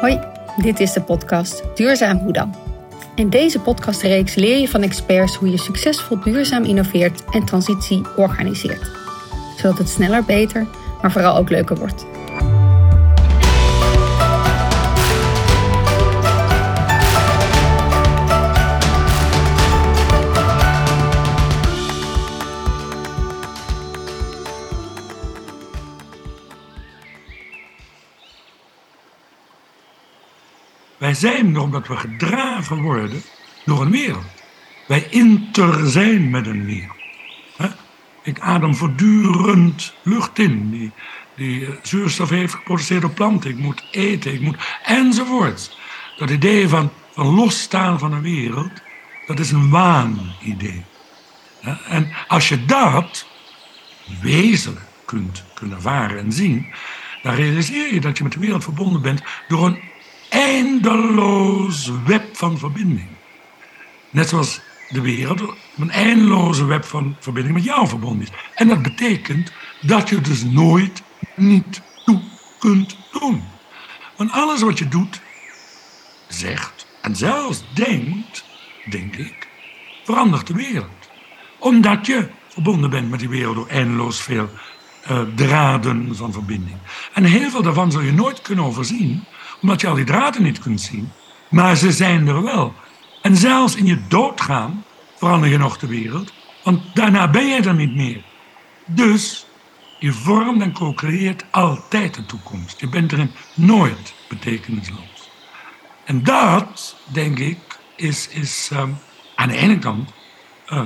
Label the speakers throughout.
Speaker 1: Hoi, dit is de podcast Duurzaam Hoe dan? In deze podcastreeks leer je van experts hoe je succesvol duurzaam innoveert en transitie organiseert. Zodat het sneller, beter, maar vooral ook leuker wordt.
Speaker 2: Wij zijn omdat we gedragen worden door een wereld. Wij inter zijn met een wereld. Ik adem voortdurend lucht in die, die eh, zuurstof heeft geproduceerd op planten. Ik moet eten, ik moet enzovoorts. Dat idee van, van losstaan van een wereld, dat is een waanidee. En als je dat wezenlijk kunt, kunt ervaren en zien, dan realiseer je dat je met de wereld verbonden bent door een eindeloos web van verbinding. Net zoals de wereld een eindeloze web van verbinding met jou verbonden is. En dat betekent dat je dus nooit niet toe kunt doen. Want alles wat je doet, zegt en zelfs denkt, denk ik, verandert de wereld. Omdat je verbonden bent met die wereld door eindeloos veel uh, draden van verbinding. En heel veel daarvan zul je nooit kunnen overzien, omdat je al die draden niet kunt zien. Maar ze zijn er wel. En zelfs in je doodgaan verander je nog de wereld, want daarna ben je er niet meer. Dus je vormt en co-creëert altijd de toekomst. Je bent erin nooit betekenisloos. En dat, denk ik, is, is um, aan de ene kant, uh,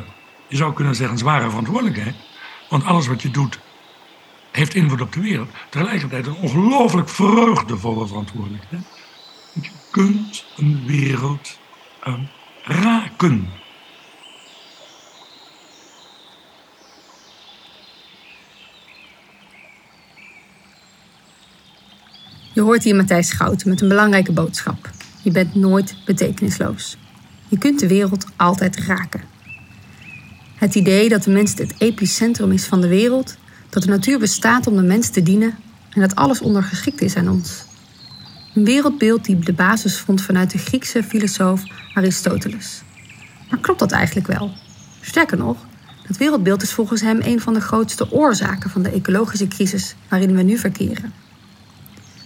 Speaker 2: je zou kunnen zeggen, een zware verantwoordelijkheid. Want alles wat je doet, heeft invloed op de wereld. Tegelijkertijd een ongelooflijk vreugdevolle verantwoordelijkheid. Want je kunt een wereld raken.
Speaker 1: Je hoort hier Matthijs Schouten met een belangrijke boodschap. Je bent nooit betekenisloos. Je kunt de wereld altijd raken. Het idee dat de mens het epicentrum is van de wereld, dat de natuur bestaat om de mens te dienen en dat alles ondergeschikt is aan ons. Een wereldbeeld die de basis vond vanuit de Griekse filosoof Aristoteles. Maar klopt dat eigenlijk wel? Sterker nog, dat wereldbeeld is volgens hem een van de grootste oorzaken van de ecologische crisis waarin we nu verkeren.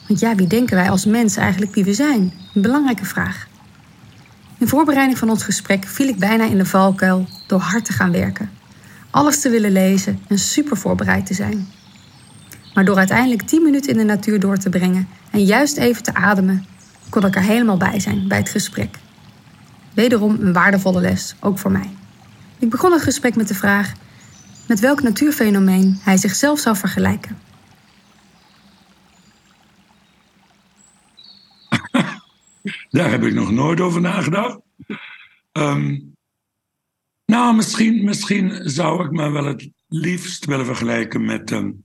Speaker 1: Want ja, wie denken wij als mens eigenlijk wie we zijn? Een belangrijke vraag. In voorbereiding van ons gesprek viel ik bijna in de valkuil door hard te gaan werken. Alles te willen lezen en super voorbereid te zijn. Maar door uiteindelijk 10 minuten in de natuur door te brengen en juist even te ademen, kon ik er helemaal bij zijn bij het gesprek. Wederom een waardevolle les, ook voor mij. Ik begon het gesprek met de vraag met welk natuurfenomeen hij zichzelf zou vergelijken.
Speaker 2: Daar heb ik nog nooit over nagedacht. Um, nou, misschien, misschien zou ik me wel het liefst willen vergelijken met, um,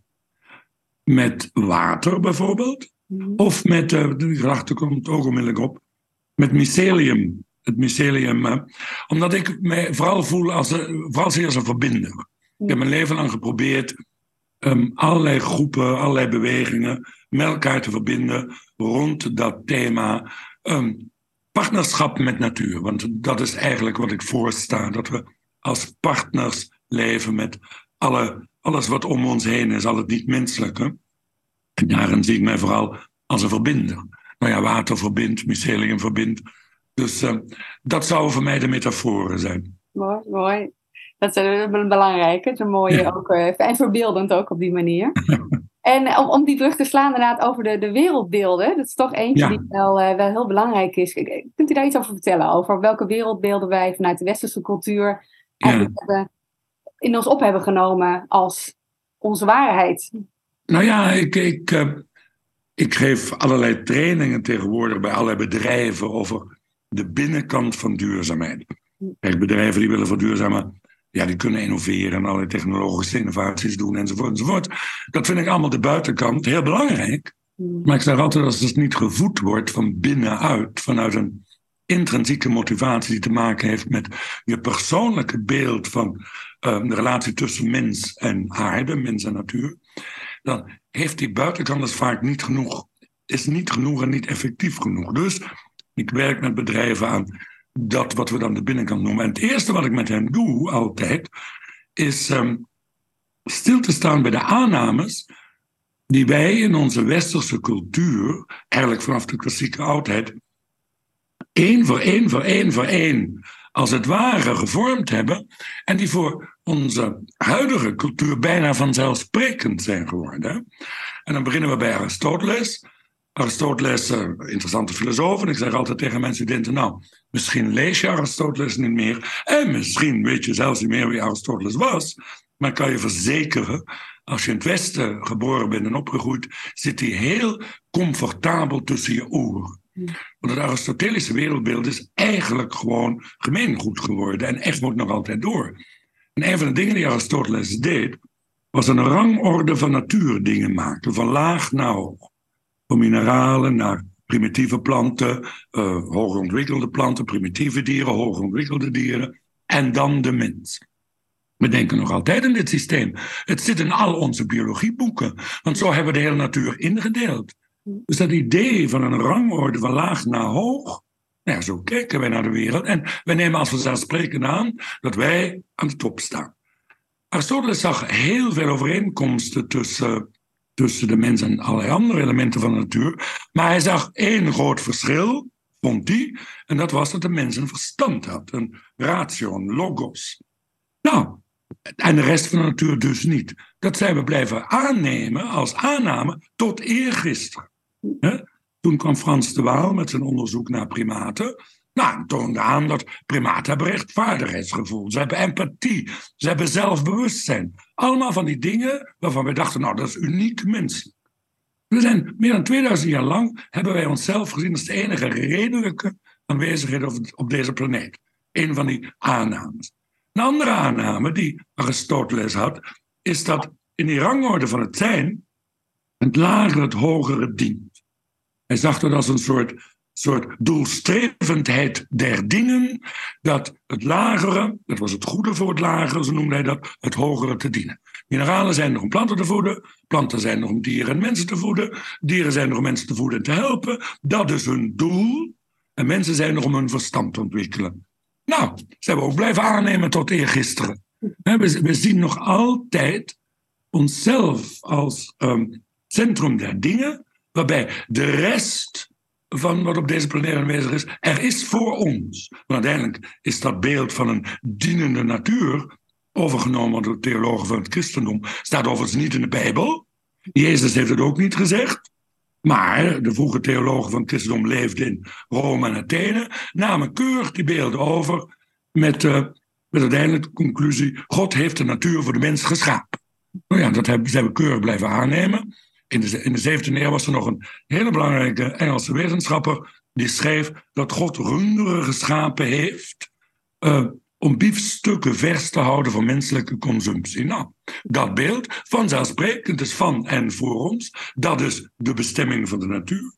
Speaker 2: met water bijvoorbeeld. Mhm. Of met, uh, de gedachte komt ook onmiddellijk op, met mycelium. Het mycelium. Uh, omdat ik mij vooral voel als, uh, vooral als een verbinder. Ik heb mijn leven lang geprobeerd um, allerlei groepen, allerlei bewegingen met elkaar te verbinden rond dat thema um, partnerschap met natuur. Want dat is eigenlijk wat ik voorsta. Dat we als partners leven met alle, alles wat om ons heen is, al het niet-menselijke. En daarin zie ik mij vooral als een verbinder. Nou ja, water verbindt, mycelium verbindt. Dus uh, dat zou voor mij de metaforen zijn.
Speaker 3: Mooi, mooi. Dat is een belangrijke. Het is een mooie ja. ook, uh, en verbeeldend ook op die manier. En om, om die brug te slaan inderdaad over de, de wereldbeelden. Dat is toch eentje die wel, uh, wel heel belangrijk is. Kunt u daar iets over vertellen? Over welke wereldbeelden wij vanuit de westerse cultuur eigenlijk hebben, in ons op hebben genomen als onze waarheid?
Speaker 2: Nou ja, ik, ik, uh, ik geef allerlei trainingen tegenwoordig bij allerlei bedrijven over de binnenkant van duurzaamheid. Kijk, bedrijven die willen verduurzamen ja, die kunnen innoveren en allerlei technologische innovaties doen enzovoort enzovoort. Dat vind ik allemaal de buitenkant heel belangrijk. Hmm. Maar ik zeg altijd, als het niet gevoed wordt van binnenuit, vanuit een intrinsieke motivatie die te maken heeft met je persoonlijke beeld van uh, de relatie tussen mens en aarde, mens en natuur, dan heeft die buitenkant dus vaak niet genoeg is niet genoeg en niet effectief genoeg. Dus ik werk met bedrijven aan dat wat we dan de binnenkant noemen. En het eerste wat ik met hen doe, altijd, is ehm, stil te staan bij de aannames die wij in onze westerse cultuur, eigenlijk vanaf de klassieke oudheid, één voor één voor één voor één, als het ware gevormd hebben. En die voor onze huidige cultuur bijna vanzelfsprekend zijn geworden. En dan beginnen we bij Aristoteles. Aristoteles, uh, interessante filosoof. En ik zeg altijd tegen mensen die denken, nou, misschien lees je Aristoteles niet meer. En misschien weet je zelfs niet meer wie Aristoteles was. Maar kan je verzekeren, als je in het Westen geboren bent en opgegroeid, zit hij heel comfortabel tussen je oren. Want het Aristotelische wereldbeeld is eigenlijk gewoon gemeengoed geworden en echt moet nog altijd door. En een van de dingen die Aristoteles deed, was een rangorde van natuurdingen maken, van laag naar hoog. Van mineralen naar primitieve planten, uh, hoogontwikkelde planten, primitieve dieren, hoogontwikkelde dieren en dan de mens. We denken nog altijd in dit systeem. Het zit in al onze biologieboeken, want zo hebben we de hele natuur ingedeeld. Dus dat idee van een rangorde van laag naar hoog, nou ja, zo kijken wij naar de wereld. En wij nemen als vanzelfsprekend aan dat wij aan de top staan. Aristoteles zag heel veel overeenkomsten tussen, tussen de mens en allerlei andere elementen van de natuur. Maar hij zag één groot verschil, vond hij, en dat was dat de mens een verstand had, een ratio, een logos. Nou, en de rest van de natuur dus niet. Dat zijn we blijven aannemen als aanname tot eergisteren. Toen kwam Frans de Waal met zijn onderzoek naar primaten. Nou, toonde aan dat primaten hebben rechtvaardigheidsgevoel. Ze hebben empathie. Ze hebben zelfbewustzijn. Allemaal van die dingen waarvan we dachten, nou, dat is uniek menselijk. We zijn meer dan 2000 jaar lang hebben wij onszelf gezien als de enige redelijke aanwezigheid op, op deze planeet. Een van die aannames. Een andere aanname die Aristoteles had, is dat in die rangorde van het zijn het lagere het hogere dient. Hij zag dat als een soort, soort doelstrevendheid der dingen, dat het lagere, dat was het goede voor het lagere, zo noemde hij dat, het hogere te dienen. Mineralen zijn nog om planten te voeden, planten zijn nog om dieren en mensen te voeden, dieren zijn nog om mensen te voeden en te helpen. Dat is hun doel. En mensen zijn nog om hun verstand te ontwikkelen. Nou, ze hebben ook blijven aannemen tot eergisteren. We, we zien nog altijd onszelf als um, centrum der dingen, waarbij de rest van wat op deze planeet aanwezig is, er is voor ons. Want uiteindelijk is dat beeld van een dienende natuur overgenomen door theologen van het christendom. Staat overigens niet in de Bijbel. Jezus heeft het ook niet gezegd. Maar de vroege theologen van het christendom leefden in Rome en Athene, namen keurig die beelden over met, uh, met uiteindelijk de conclusie: God heeft de natuur voor de mens geschapen. Nou ja, dat hebben, we keurig blijven aannemen. In de, in de 17e eeuw was er nog een hele belangrijke Engelse wetenschapper die schreef dat God runderen geschapen heeft uh, om biefstukken vers te houden voor menselijke consumptie. Nou, dat beeld, vanzelfsprekend is van en voor ons, dat is de bestemming van de natuur.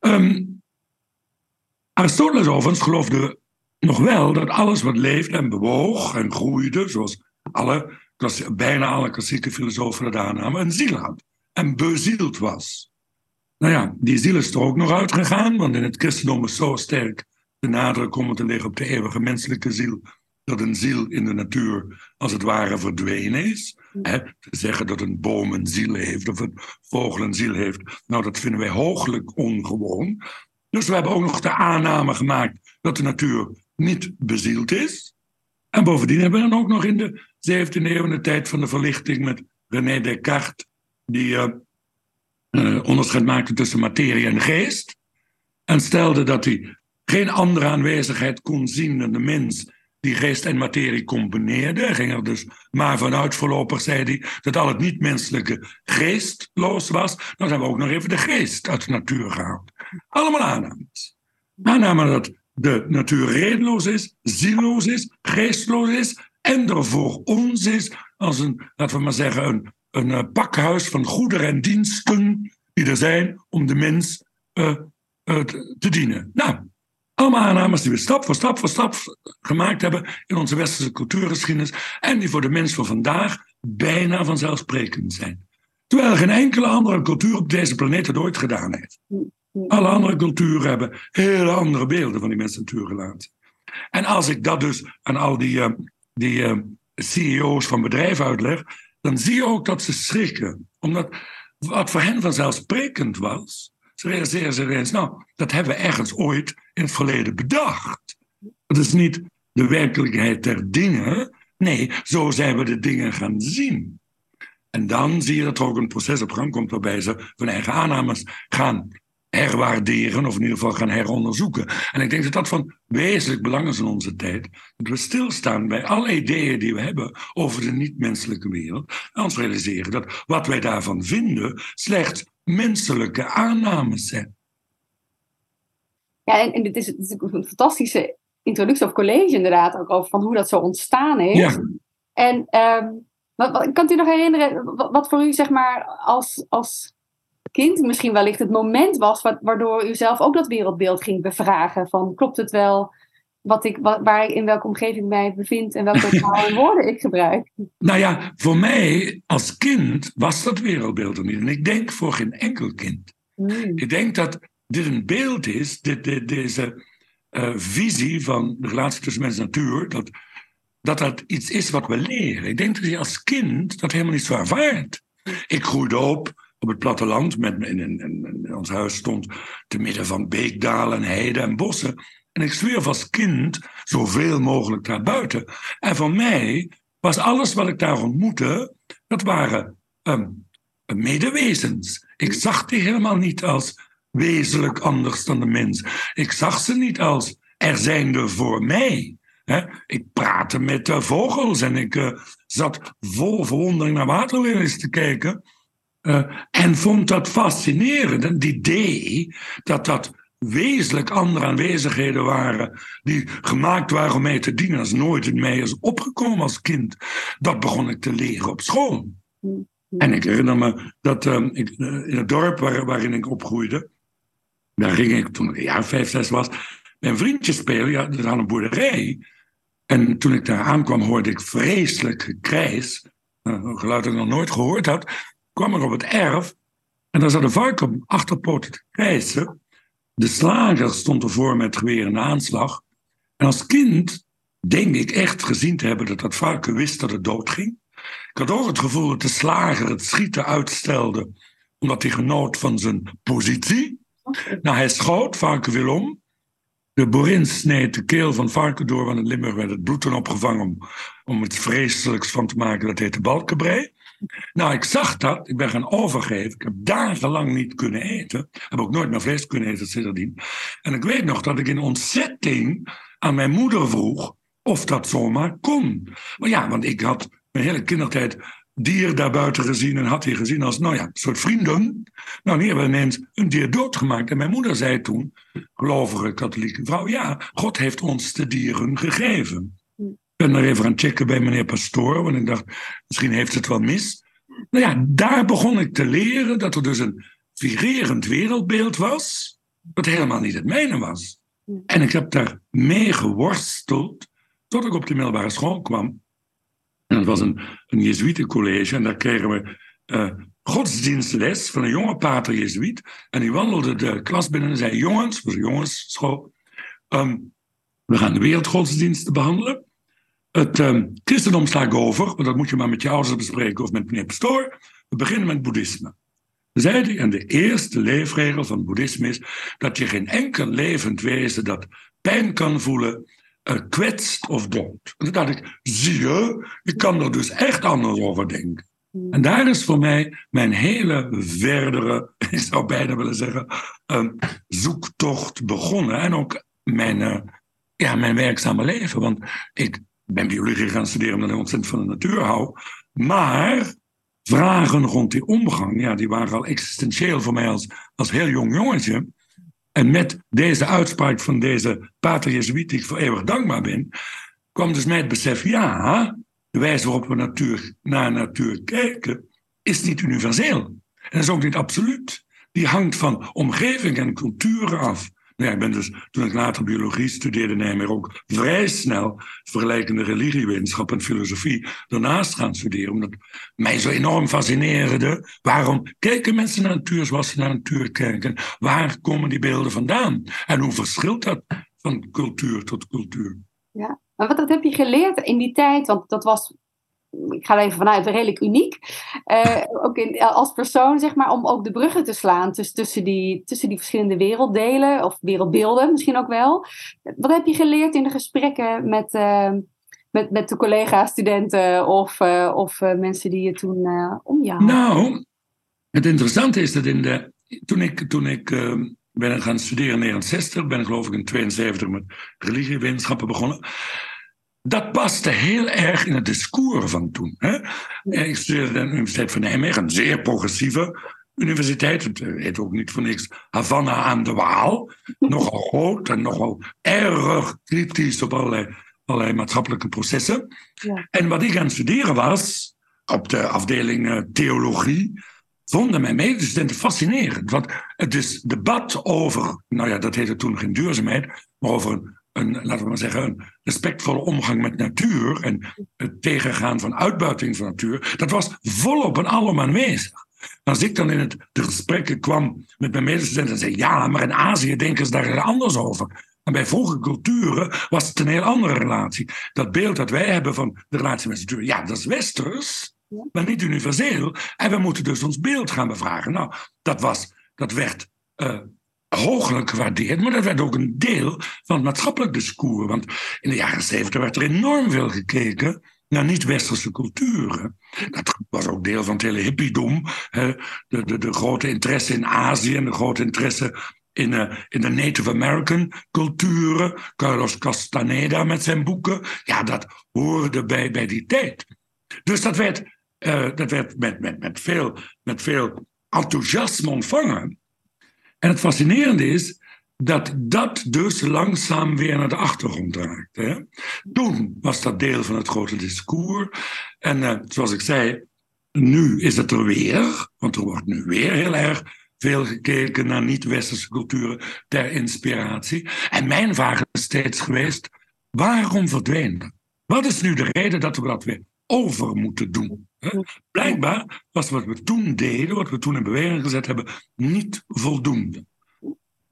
Speaker 2: Um, Aristoteles overigens geloofde nog wel dat alles wat leeft en bewoog en groeide, zoals alle, bijna alle klassieke filosofen het aannamen, een ziel had en bezield was. Nou ja, die ziel is er ook nog uitgegaan, want in het christendom is zo sterk de nadruk komen te liggen op de eeuwige menselijke ziel, dat een ziel in de natuur als het ware verdwenen is. te zeggen dat een boom een ziel heeft of een vogel een ziel heeft, nou dat vinden wij hooglijk ongewoon. Dus we hebben ook nog de aanname gemaakt dat de natuur niet bezield is. En bovendien hebben we dan ook nog in de 17e eeuw, in de tijd van de verlichting met René Descartes, die uh, onderscheid maakte tussen materie en geest. En stelde dat hij geen andere aanwezigheid kon zien dan de mens die geest en materie combineerde. Ging er dus maar vanuit voorlopig, zei hij, dat al het niet-menselijke geestloos was. Dan hebben we ook nog even de geest uit de natuur gehaald. Allemaal aannames. Aannamen dat de natuur redeloos is, zieloos is, geestloos is en er voor ons is als een, laten we maar zeggen, een, een eh, pakhuis van goederen en diensten die er zijn om de mens uh, uh, te dienen. Nou, allemaal aannames die we stap voor stap voor stap gemaakt hebben in onze westerse cultuurgeschiedenis en die voor de mens van vandaag bijna vanzelfsprekend zijn. Terwijl geen enkele andere cultuur op deze planeet het ooit gedaan heeft. Alle andere culturen hebben hele andere beelden van die mens-natuurrelatie. En als ik dat dus aan al die, die CEO's van bedrijven uitleg, dan zie je ook dat ze schrikken. Omdat wat voor hen vanzelfsprekend was, ze realiseren zich eens, nou, dat hebben we ergens ooit in het verleden bedacht. Het is niet de werkelijkheid der dingen. Nee, zo zijn we de dingen gaan zien. En dan zie je dat er ook een proces op gang komt waarbij ze hun eigen aannames gaan herwaarderen of in ieder geval gaan heronderzoeken. En ik denk dat dat van wezenlijk belang is in onze tijd. Dat we stilstaan bij alle ideeën die we hebben over de niet-menselijke wereld. En ons realiseren dat wat wij daarvan vinden slechts menselijke aannames zijn.
Speaker 1: Ja, en, en dit, is, is een fantastische introductie of college inderdaad ook over van hoe dat zo ontstaan is. Ja. En um, wat, wat, kan u nog herinneren wat, wat, voor u zeg maar als, als kind misschien wellicht het moment was waardoor u zelf ook dat wereldbeeld ging bevragen van klopt het wel wat ik, waar ik in welke omgeving mij bevind en welke talen woorden ik gebruik.
Speaker 2: Nou ja, voor mij als kind was dat wereldbeeld er niet. En ik denk voor geen enkel kind. Hmm. Ik denk dat dit een beeld is, dit, deze uh, visie van de relatie tussen mens en natuur, dat, dat dat iets is wat we leren. Ik denk dat je als kind dat helemaal niet zo ervaart. Ik groeide op op het platteland. Met, in, ons huis stond te midden van beekdalen, heiden en bossen. En ik zwierf als kind zoveel mogelijk naar buiten. En voor mij was alles wat ik daar ontmoette, dat waren um, medewezens. Ik zag die helemaal niet als wezenlijk anders dan de mens. Ik zag ze niet als er zijnde voor mij. Ik praatte met de vogels en ik uh, zat vol verwondering naar waterlelies te kijken. Uh, en vond dat fascinerend. Het idee dat dat wezenlijk andere aanwezigheden waren die gemaakt waren om mij te dienen als nooit in mij is opgekomen als kind. Dat begon ik te leren op school. En ik herinner me dat uh, ik, in het dorp waar, waarin ik opgroeide, daar ging ik toen ik een jaar vijf, zes was, mijn vriendje spelen. Ja, dat had een boerderij. En toen ik daar aankwam, hoorde ik vreselijk gekrijs. Een geluid dat ik nog nooit gehoord had. Kwam er op het erf. En daar zat een varken op achterpoten te krijsen. De slager stond ervoor met geweer in aanslag. En als kind denk ik echt gezien te hebben dat dat varken wist dat het dood ging. Ik had ook het gevoel dat de slager het schieten uitstelde, omdat hij genoot van zijn positie. Nou, hij schoot, varken wil om. De borin sneed de keel van varken door, want in Limburg werd het bloed toen opgevangen om, om het vreselijks van te maken. Dat heette balkenbrei. Nou, ik zag dat. Ik ben gaan overgeven. Ik heb dagenlang niet kunnen eten. Heb ook nooit meer vlees kunnen eten sindsdien. En ik weet nog dat ik in ontzetting aan mijn moeder vroeg of dat zomaar kon. Maar ja, want ik had mijn hele kindertijd dier daarbuiten gezien en had hij gezien als, nou ja, een soort vrienden. Nou, die hebben ineens een dier doodgemaakt. En mijn moeder zei toen, gelovige katholieke vrouw, ja, God heeft ons de dieren gegeven. Ik ben er even aan checken bij meneer Pastoor, want ik dacht, misschien heeft het wel mis. Nou ja, daar begon ik te leren dat er dus een virerend wereldbeeld was, dat helemaal niet het mijne was. En ik heb daar mee geworsteld tot ik op de middelbare school kwam. En dat was een, een Jezuïetencollege en daar kregen we uh, godsdienstles van een jonge pater Jezuïet. En die wandelde de klas binnen en zei: Jongens, voor jongensschool, um, we gaan de wereldgodsdiensten behandelen. Het um, christendom sla ik over, want dat moet je maar met je ouders bespreken of met meneer Pastoor. We beginnen met boeddhisme. Zei hij, en de eerste leefregel van boeddhisme is dat je geen enkel levend wezen dat pijn kan voelen, uh, kwetst of dood. En toen dacht ik, zie je, ik kan er dus echt anders over denken. Hmm. En daar is voor mij mijn hele verdere, ik zou bijna willen zeggen, um, zoektocht begonnen. En ook mijn, uh, ja, mijn werkzame leven. Want ik ben biologie gaan studeren omdat ik ontzettend van de natuur hou. Maar vragen rond die omgang, ja, die waren al existentieel voor mij als, als heel jong jongetje. En met deze uitspraak van deze pater Jezuïet, die ik voor eeuwig dankbaar ben, kwam dus mij het besef, ja, de wijze waarop we natuur, naar natuur kijken, is niet universeel. En is ook niet absoluut. Die hangt van omgeving en cultuur af. Ja, ik ben dus, toen ik later biologie studeerde in Nijmegen, ook vrij snel vergelijkende religiewetenschap en filosofie daarnaast gaan studeren. Omdat mij zo enorm fascineerde. Waarom kijken mensen naar natuur zoals ze naar natuur kijken? Waar komen die beelden vandaan? En hoe verschilt dat van cultuur tot cultuur?
Speaker 1: Ja, maar wat, wat heb je geleerd in die tijd? Want dat was ik ga er even vanuit, redelijk uniek. Uh, ook in, als persoon, zeg maar, om ook de bruggen te slaan tussen, die, tussen die verschillende werelddelen, of wereldbeelden misschien ook wel. Wat heb je geleerd in de gesprekken met, uh, met, met de collega-studenten of, uh, of mensen die je toen om je
Speaker 2: Nou, het interessante is dat in de, toen ik, toen ik ben gaan studeren in 1960, ben ik geloof ik in 72 met religiewetenschappen begonnen dat paste heel erg in het discours van toen. Hè? Ik studeerde aan de Universiteit van Nijmegen, een zeer progressieve universiteit. Het heet ook niet voor niks Havana aan de Waal. Nogal groot en nogal erg kritisch op allerlei, allerlei maatschappelijke processen. Ja. En wat ik aan het studeren was, op de afdeling eh, theologie, vonden mijn medestudenten fascinerend. Want het is debat over, nou ja, dat heette toen geen duurzaamheid, maar over een een, laten we maar zeggen, een respectvolle omgang met natuur en het tegengaan van uitbuiting van natuur, dat was volop en allemaal aanwezig. Als ik dan in het, de gesprekken kwam met mijn medestudenten en zei, ja, maar in Azië denken ze daar anders over. En bij vroege culturen was het een heel andere relatie. Dat beeld dat wij hebben van de relatie met natuur, ja, dat is westers, maar niet universeel. En we moeten dus ons beeld gaan bevragen. Nou, dat, was, dat werd uh, hooglijk gewaardeerd, maar dat werd ook een deel van het maatschappelijk discours. Want in de jaren zeventig werd er enorm veel gekeken naar niet-westerse culturen. Dat was ook deel van het hele hippiedom. De, de, de grote interesse in Azië en de grote interesse in, uh, in de Native American culturen. Carlos Castaneda met zijn boeken. Ja, dat hoorde bij, bij die tijd. Dus dat werd, uh, dat werd met, met, met, veel, met veel enthousiasme ontvangen. En het fascinerende is dat dat dus langzaam weer naar de achtergrond raakte. Hè? Toen was dat deel van het grote discours. En uh, zoals ik zei, nu is het er weer, want er wordt nu weer heel erg veel gekeken naar niet-westerse culturen ter inspiratie. En mijn vraag is steeds geweest: waarom verdween dat? Wat is nu de reden dat we dat weer over moeten doen? Blijkbaar was wat we toen deden, wat we toen in beweging gezet hebben, niet voldoende.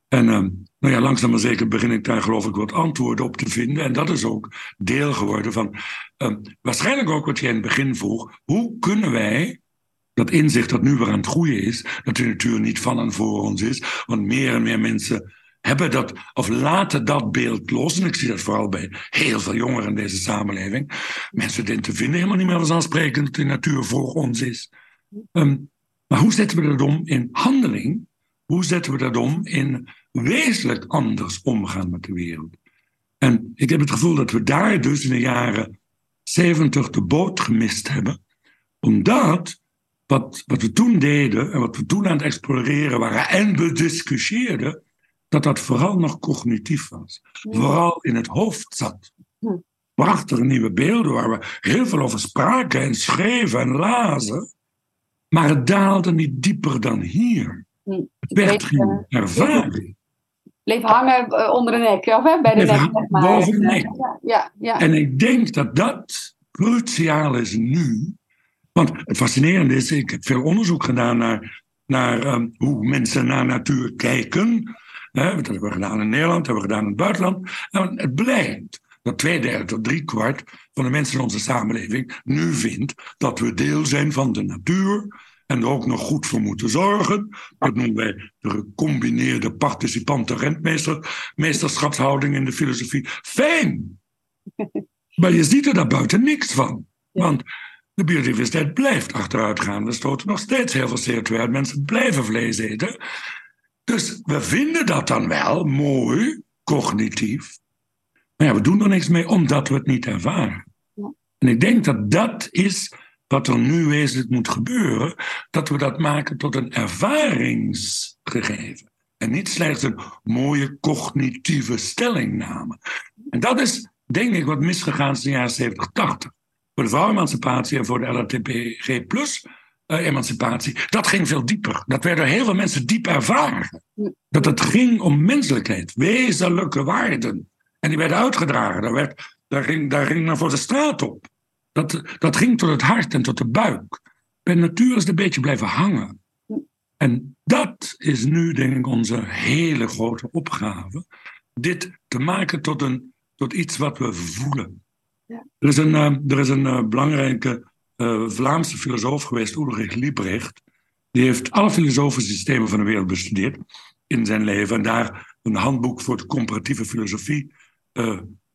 Speaker 2: En uh, nou ja, langzaam maar zeker begin ik daar geloof ik wat antwoorden op te vinden. En dat is ook deel geworden van uh, waarschijnlijk ook wat jij in het begin vroeg. Hoe kunnen wij dat inzicht dat nu weer aan het groeien is, dat de natuur niet van en voor ons is, want meer en meer mensen hebben dat, of laten dat beeld los. En ik zie dat vooral bij heel veel jongeren in deze samenleving. Mensen denken, vinden helemaal niet meer vanzelfsprekend dat de natuur voor ons is. Um, maar hoe zetten we dat om in handeling? Hoe zetten we dat om in wezenlijk anders omgaan met de wereld? En ik heb het gevoel dat we daar dus in de jaren 70 de boot gemist hebben. Omdat wat, wat we toen deden en wat we toen aan het exploreren waren en we discussieerden, dat dat vooral nog cognitief was. Vooral in het hoofd zat. Prachtige nieuwe beelden waar we heel veel over spraken en schreven en lazen. Maar het daalde niet dieper dan hier. Het werd geen ervaring.
Speaker 1: Bleef hangen eh, onder de nek, of hè? bij de nek. Zeg maar.
Speaker 2: Boven de nek. Ja, ja. En ik denk dat dat cruciaal is nu. Want het fascinerende is, ik heb veel onderzoek gedaan naar, naar um, hoe mensen naar natuur kijken. Dat hebben we gedaan in Nederland, dat hebben we gedaan in het buitenland. En het blijkt dat twee derde tot drie kwart van de mensen in onze samenleving nu vindt dat we deel zijn van de natuur en er ook nog goed voor moeten zorgen. Dat noemen wij de gecombineerde participanten-rentmeesterschapshouding in de filosofie. Fijn! Maar je ziet er daar buiten niks van. Want de biodiversiteit blijft achteruit gaan. We stoten nog steeds heel veel CO2 uit. Mensen blijven vlees eten. Dus we vinden dat dan wel mooi, cognitief. Maar ja, we doen er niks mee omdat we het niet ervaren. En ik denk dat dat is wat er nu wezenlijk moet gebeuren, dat we dat maken tot een ervaringsgegeven. En niet slechts een mooie cognitieve stellingname. En dat is, denk ik, wat misgegaan is in de jaren 70, 80. Voor de vrouwenemancipatie en voor de LHTPG+, emancipatie, dat ging veel dieper. Dat werden heel veel mensen diep ervaren. Dat het ging om menselijkheid, wezenlijke waarden. En die werden uitgedragen. Daar, werd, daar, ging, daar ging men voor de straat op. Dat, dat ging tot het hart en tot de buik. Bij natuur is het een beetje blijven hangen. En dat is nu, denk ik, onze hele grote opgave. Dit te maken tot, een, tot iets wat we voelen. Ja. Er is een, uh, er is een uh, belangrijke uh, Vlaamse filosoof geweest, Ulrich Liebrecht. Die heeft alle filosofische systemen van de wereld bestudeerd in zijn leven. En daar een handboek voor de comparatieve filosofie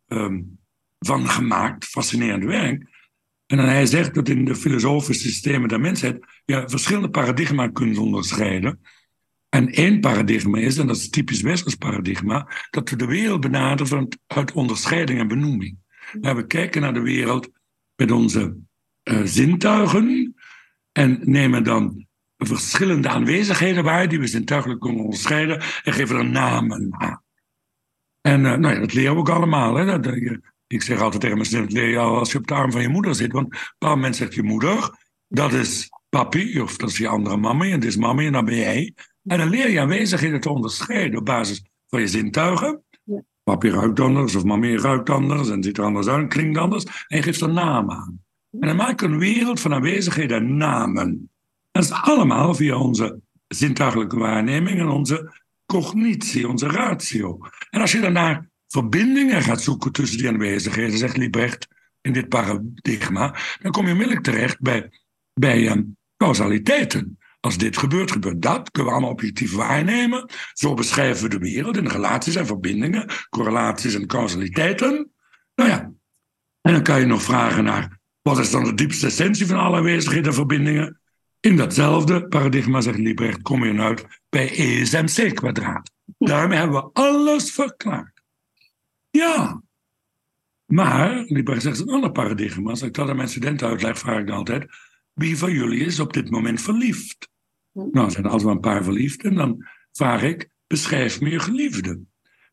Speaker 2: um, van gemaakt. Fascinerend werk. En hij zegt dat in de filosofische systemen der mensheid je verschillende paradigma's kunt onderscheiden. En één paradigma is, en dat is typisch westers paradigma, dat we de wereld benaderen uit onderscheiding en benoeming. we kijken naar de wereld met onze zintuigen en nemen dan verschillende aanwezigheden waar die we zintuigelijk kunnen onderscheiden en geven er namen aan. En uh, nou ja, dat leren we ook allemaal. Hè? Dat, ik zeg altijd tegen mijn studenten, leer je al als je op de arm van je moeder zit. Want op een bepaald moment zegt je moeder, dat is papi, of dat is je andere mama, en dit is mama, en dan ben jij. En dan leer je aanwezigheden te onderscheiden op basis van je zintuigen. Ja. Papi ruikt anders, of mami ruikt anders, en ziet er anders uit, klinkt anders. En je geeft er namen aan. En dan maak een wereld van aanwezigheden en namen. Dat is allemaal via onze zintuigelijke waarneming en onze cognitie, onze ratio. En als je daarna verbindingen gaat zoeken tussen die aanwezigheden, zegt Liebrecht in dit paradigma, dan kom je onmiddellijk terecht bij, bij um, causaliteiten. Als dit gebeurt, gebeurt dat. Kunnen we allemaal objectief waarnemen. Zo beschrijven we de wereld in relaties en verbindingen, correlaties en causaliteiten. Nou ja, en dan kan je nog vragen naar wat is dan de diepste essentie van alle aanwezigheden en verbindingen. In datzelfde paradigma, zegt Liebrecht, kom je uit bij ESMC kwadraat. Daarmee hebben we alles verklaard. Ja. Maar, Liebrecht zegt een ander paradigma. Als ik dat aan mijn studenten uitleg, vraag ik dan altijd: wie van jullie is op dit moment verliefd? Hm. Nou, er zijn altijd wel een paar verliefd. En dan vraag ik: beschrijf me je geliefde.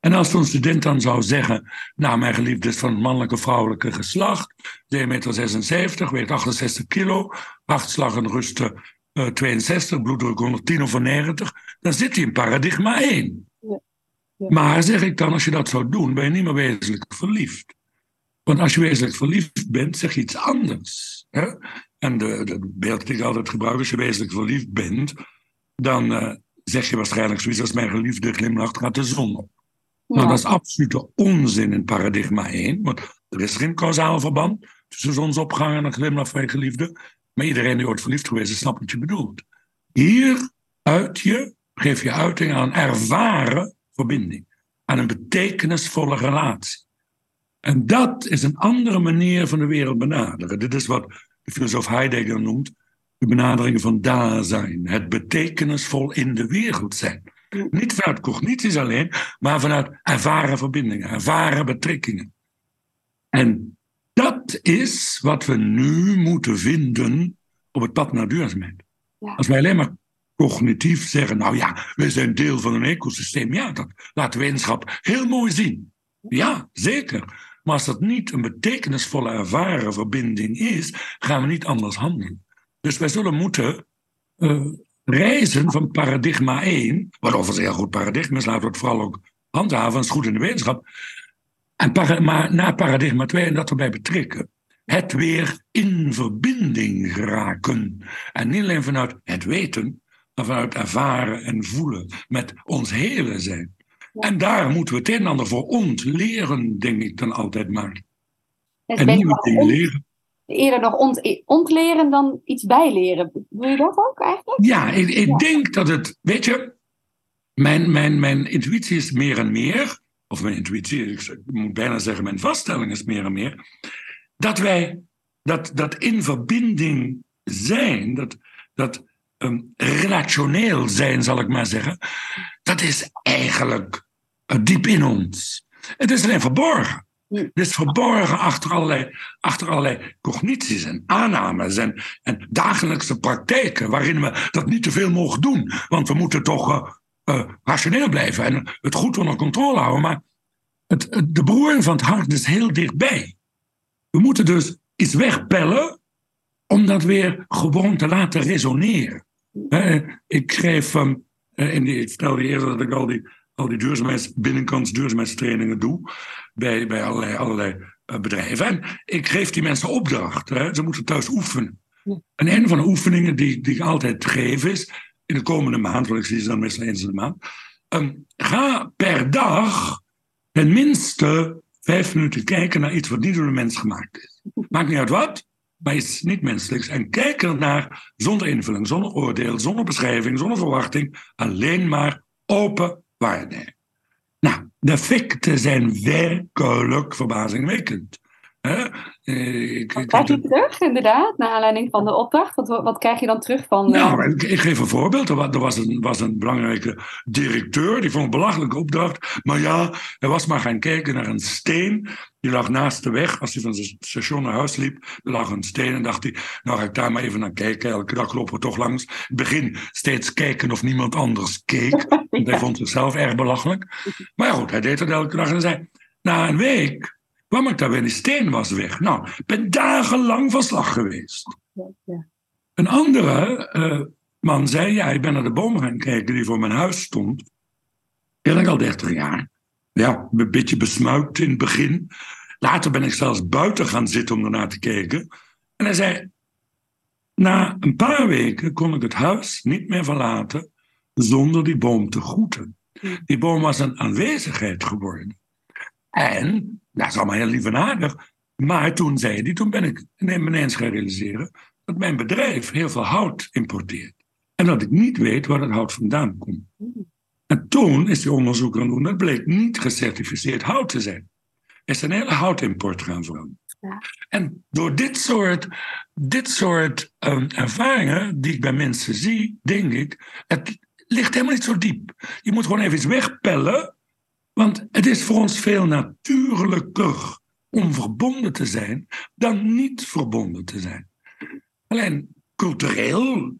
Speaker 2: En als zo'n student dan zou zeggen: Nou, mijn geliefde is van het mannelijke vrouwelijke geslacht, 2,76 meter, weegt 68 kilo, hartslag en rust uh, 62, bloeddruk 110 of 90, dan zit hij in paradigma 1. Maar zeg ik dan, als je dat zou doen, ben je niet meer wezenlijk verliefd. Want als je wezenlijk verliefd bent, zeg je iets anders. Hè? En de, de beeld dat ik altijd gebruik, als je wezenlijk verliefd bent, dan uh, zeg je waarschijnlijk zoiets als mijn geliefde glimlacht gaat de zon op. Nou, dat is absolute onzin in paradigma 1, want er is geen kausaal verband tussen zonsopgang en een glimlach van je geliefde. Maar iedereen die ooit verliefd geweest is, snapt wat je bedoelt. Hier uit je, geef je uiting aan ervaren verbinding, aan een betekenisvolle relatie. En dat is een andere manier van de wereld benaderen. Dit is wat de filosoof Heidegger noemt de benadering van daar zijn. Het betekenisvol in de wereld zijn. Niet vanuit cognities alleen, maar vanuit ervaren verbindingen, ervaren betrekkingen. En dat is wat we nu moeten vinden op het pad naar duurzaamheid. Als wij alleen maar cognitief zeggen, nou ja, we zijn deel van een ecosysteem. Ja, dat laat wetenschap heel mooi zien. Ja, zeker. Maar als dat niet een betekenisvolle ervaren verbinding is, gaan we niet anders handelen. Dus wij zullen moeten uh, reizen van paradigma 1, wat overigens een heel goed paradigma is, laten we het vooral ook handhaven, dat is goed in de wetenschap. En para, maar naar paradigma 2 en dat erbij betrekken. Het weer in verbinding geraken. En niet alleen vanuit het weten, maar vanuit ervaren en voelen met ons hele zijn. En daar moeten we het een en ander voor ontleren, denk ik dan altijd maar.
Speaker 1: en nieuwe dingen leren. Eerder nog ont ontleren dan iets bijleren. Wil je dat ook eigenlijk?
Speaker 2: Ja, ik, ik denk dat het, weet je, mijn, mijn, mijn intuïtie is meer en meer, of mijn intuïtie, ik moet bijna zeggen, mijn vaststelling is meer en meer, dat wij, dat, dat in verbinding zijn, dat, dat um, relationeel zijn, zal ik maar zeggen, dat is eigenlijk uh, diep in ons. Het is alleen verborgen. Het is verborgen achter allerlei, achter allerlei cognities en aannames en, en dagelijkse praktijken waarin we dat niet te veel mogen doen. Want we moeten toch uh, uh, rationeel blijven en het goed onder controle houden. Maar het, de beroering van het hart is heel dichtbij. We moeten dus iets wegpellen om dat weer gewoon te laten resoneren. ik schreef, um, in die, ik vertelde eerder dat ik al die, al die duurzaamheids, binnenkants duurzaamheidstrainingen doe bij, bij allerlei, allerlei uh, bedrijven. En ik geef die mensen opdracht. Hè. Ze moeten thuis oefenen. En een van de oefeningen die, die ik altijd geef is, in de komende maand, want ik zie ze dan meestal eens in de maand, um, ga per dag tenminste vijf minuten kijken naar iets wat niet door de mens gemaakt is. Maakt niet uit wat, maar iets niet menselijks. En kijk er naar zonder invulling, zonder oordeel, zonder beschrijving, zonder verwachting. Alleen maar open waarde. Nou, de effecten zijn werkelijk verbazingwekkend.
Speaker 1: Hè? Eh, ik, wat krijg je terug, inderdaad, naar aanleiding van de opdracht? Wat, wat krijg je dan terug van...
Speaker 2: Nou, ik, ik, geef een voorbeeld. Er was een, was een belangrijke directeur, die vond een belachelijke opdracht. Maar ja, hij was maar gaan kijken naar een steen. Die lag naast de weg. Als hij van het station naar huis liep, lag een steen. En dacht hij, nou ga ik daar maar even naar kijken. Elke dag lopen we toch langs. In het begin steeds kijken of niemand anders keek. Want hij vond zichzelf erg belachelijk. Maar ja, goed, hij deed het elke dag en zei... Na een week kwam ik daar weer, die steen was weg. Nou, ik ben dagenlang van slag geweest. Ja. Een andere uh, man zei, ja, ik ben naar de boom gaan kijken die voor mijn huis stond. Ken ik al 30 jaar. Ja, een beetje besmuikt in het begin. Later ben ik zelfs buiten gaan zitten om ernaar te kijken. En hij zei, na een paar weken kon ik het huis niet meer verlaten zonder die boom te groeten. Die boom was een aanwezigheid geworden. En, dat is allemaal heel lief en aardig. Maar toen zei hij, toen ben ik ineens gaan realiseren dat mijn bedrijf heel veel hout importeert. En dat ik niet weet waar dat hout vandaan komt. En toen is die onderzoek gaan doen, dat bleek niet gecertificeerd hout te zijn. Er is een hele houtimport gaan veranderen. Ja. En door dit soort, dit soort um, ervaringen die ik bij mensen zie, denk ik, het ligt helemaal niet zo diep. Je moet gewoon even iets wegpellen want het is voor ons veel natuurlijker om verbonden te zijn dan niet verbonden te zijn. Alleen cultureel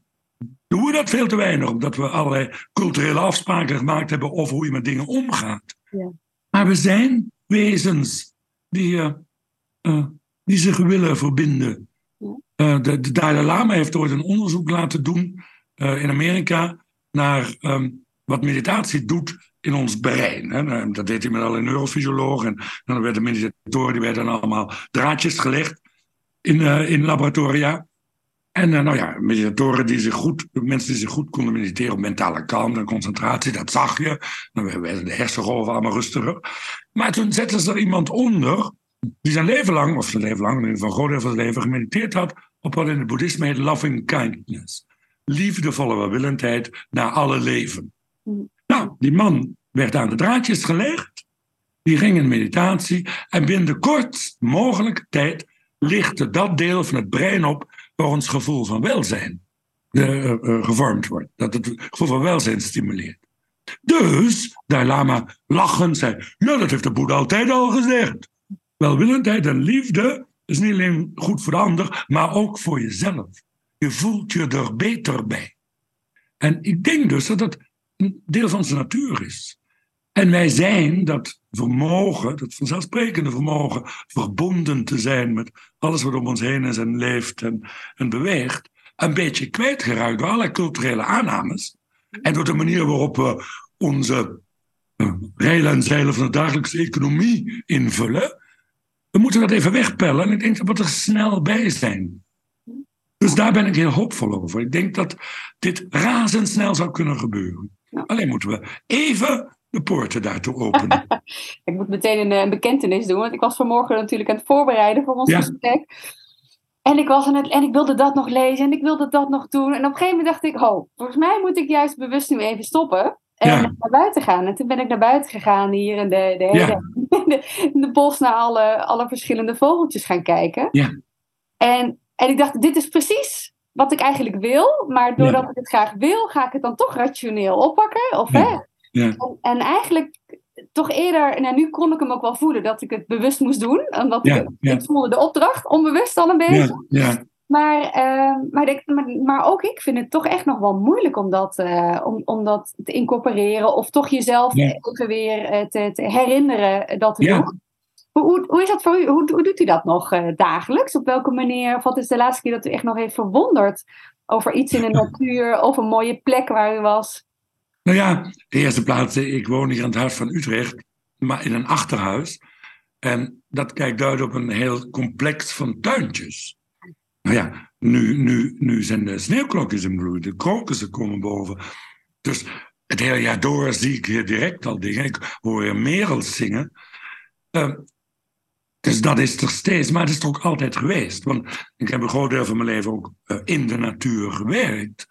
Speaker 2: doen we dat veel te weinig, omdat we allerlei culturele afspraken gemaakt hebben over hoe je met dingen omgaat. Ja. Maar we zijn wezens die, uh, uh, die zich willen verbinden. Uh, de, de Dalai Lama heeft ooit een onderzoek laten doen in Amerika naar um, wat meditatie doet in ons brein. Hè. Nou, dat deed hij met alle neurofysiologen. En dan werden meditatoren, die werden allemaal draadjes gelegd in, uh, in laboratoria. En uh, nou ja, meditatoren die zich goed, mensen die zich goed konden mediteren op mentale kalmte en concentratie, dat zag je. Dan werden de hersengolven allemaal rustiger. Maar toen zetten ze er iemand onder, die zijn leven lang, of zijn leven lang, een groot deel van zijn leven, gemediteerd had op wat in het boeddhisme heet loving kindness. Liefdevolle welwillendheid naar alle leven. Mm. Nou, die man werd aan de draadjes gelegd. Die ging in meditatie. En binnen de kortst mogelijke tijd lichtte dat deel van het brein op ons gevoel van welzijn uh, uh, gevormd wordt. Dat het gevoel van welzijn stimuleert. Dus Dalai Lama lachend zei: Ja, dat heeft de Boeddha altijd al gezegd. Welwillendheid en liefde is niet alleen goed voor de ander, maar ook voor jezelf. Je voelt je er beter bij. En ik denk dus dat het een deel van zijn natuur is. En wij zijn dat vermogen, dat vanzelfsprekende vermogen, verbonden te zijn met alles wat om ons heen is en leeft en, en beweegt, een beetje kwijtgeraakt door allerlei culturele aannames en door de manier waarop we onze uh, reilen en zeilen van de dagelijkse economie invullen. We moeten dat even wegpellen en ik denk dat we er snel bij zijn. Dus daar ben ik heel hoopvol over. Ik denk dat dit razendsnel zou kunnen gebeuren. Alleen moeten we even de poorten daartoe openen.
Speaker 1: ik moet meteen een, een, bekentenis doen, want ik was vanmorgen natuurlijk aan het voorbereiden voor ons gesprek. En ik, was aan het, en ik wilde dat nog lezen en ik wilde dat nog doen. En op een gegeven moment dacht ik, oh, volgens mij moet ik juist bewust nu even stoppen. En naar buiten gaan. En toen ben ik naar buiten gegaan hier in de, de, hele, de, de, bos naar alle, alle verschillende vogeltjes gaan kijken.
Speaker 2: Ja.
Speaker 1: En, en ik dacht, dit is precies wat ik eigenlijk wil. Maar doordat ik het graag wil, ga ik het dan toch rationeel oppakken. Of, hè?
Speaker 2: Ja.
Speaker 1: En, eigenlijk toch eerder, nou nu kon ik hem ook wel voelen dat ik het bewust moest doen. Omdat ik, ik voelde de opdracht onbewust al een beetje.
Speaker 2: Ja,
Speaker 1: maar, uh, maar, maar, maar, ook ik vind het toch echt nog wel moeilijk om dat, uh, om, om dat te incorporeren. Of toch jezelf even weer uh, te, te, herinneren dat te doen. Hoe, hoe, is dat voor u? Hoe, hoe doet u dat nog dagelijks? Op welke manier? Of wat is de laatste keer dat u echt nog heeft verwonderd over iets in de natuur of een mooie plek waar u was?
Speaker 2: Nou ja, de eerste plaats, ik woon hier aan het Huis van Utrecht, maar in een achterhuis. En dat kijkt uit op een heel complex van tuintjes. Nou ja, nu, nu, nu zijn de sneeuwklokjes in bloei, de krokussen komen boven. Dus het hele jaar door zie ik hier direct al dingen. Ik hoor hier merels zingen. Uh, dus dat is er steeds, maar het is er ook altijd geweest. Want ik heb een groot deel van mijn leven ook uh, in de natuur gewerkt.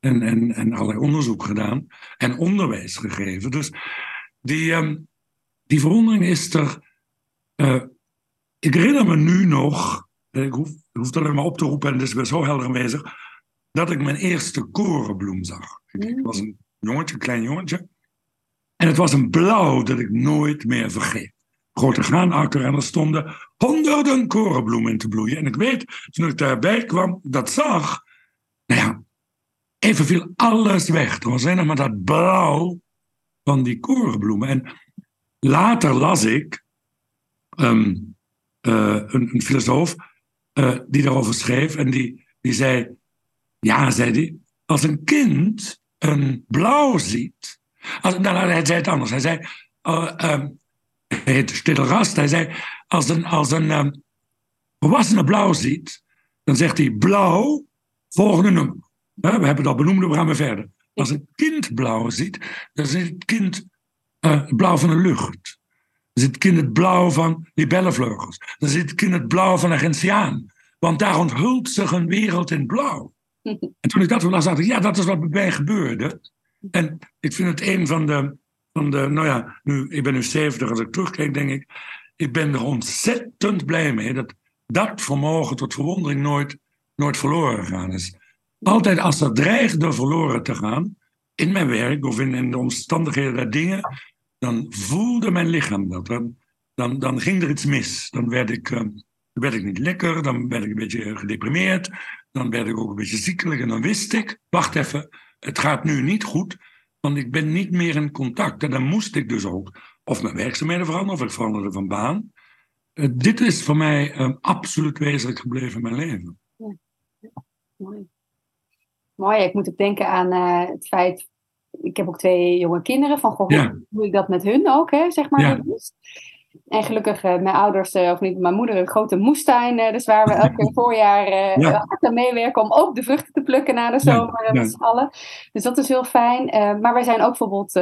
Speaker 2: En, en, en allerlei onderzoek gedaan. En onderwijs gegeven. Dus die, um, die verwondering is er. Uh, ik herinner me nu nog. Ik hoef, ik hoef het alleen maar op te roepen en het is zo helder aanwezig. Dat ik mijn eerste korenbloem zag. Ik, ik was een jongetje, een klein jongetje. En het was een blauw dat ik nooit meer vergeet grote graanakker en er stonden honderden korenbloemen in te bloeien. En ik weet, toen ik daarbij kwam, dat zag, nou ja, even viel alles weg. Er was alleen nog maar dat blauw van die korenbloemen. En later las ik um, uh, een, filosoof uh, die daarover schreef en die, die zei, ja, zei hij, als een kind een blauw ziet, als, nou, hij zei het anders, hij zei, uh, um, heet Stille Rast. Hij zei, als een, als een um, volwassene blauw ziet, dan zegt hij blauw, volgende nummer. We hebben het al benoemd, we gaan we verder. Als een kind blauw ziet, dan ziet het kind uh, blauw van de lucht. Dan ziet het kind het blauw van libellenvleugels. Dan ziet het kind het blauw van een gentiaan. Want daar onthult zich een wereld in blauw. En toen ik dat las, dacht ik, ja, dat is wat bij mij gebeurde. En ik vind het een van de van de, nou ja, nu, ik ben nu 70, als ik terugkijk, denk ik, ik ben er ontzettend blij mee dat dat vermogen tot verwondering nooit, nooit verloren gegaan is. Altijd als er dreigde verloren te gaan, in mijn werk of in, de omstandigheden der dingen, dan voelde mijn lichaam dat. Dan, dan, dan ging er iets mis. Dan werd ik, uh, werd ik niet lekker, dan werd ik een beetje gedeprimeerd, dan werd ik ook een beetje ziekelijk en dan wist ik, wacht even, het gaat nu niet goed, want ik ben niet meer in contact. En dan moest ik dus ook of mijn werkzaamheden veranderen, of ik veranderde van baan. Uh, dit is voor mij um, absoluut wezenlijk gebleven in mijn leven. Ja.
Speaker 1: Mooi. Mooi, ik moet ook denken aan uh, het feit. Ik heb ook twee jonge kinderen. Van goh, ja. hoe doe ik dat met hun ook, hè, zeg maar. Ja. En gelukkig, uh, mijn ouders, uh, of niet, mijn moeder, een grote moestuin. Dus waar we elke voorjaar ja. hard aan meewerken om ook de vruchten te plukken na de zomer met z'n allen. Dus dat is heel fijn. maar wij zijn ook bijvoorbeeld,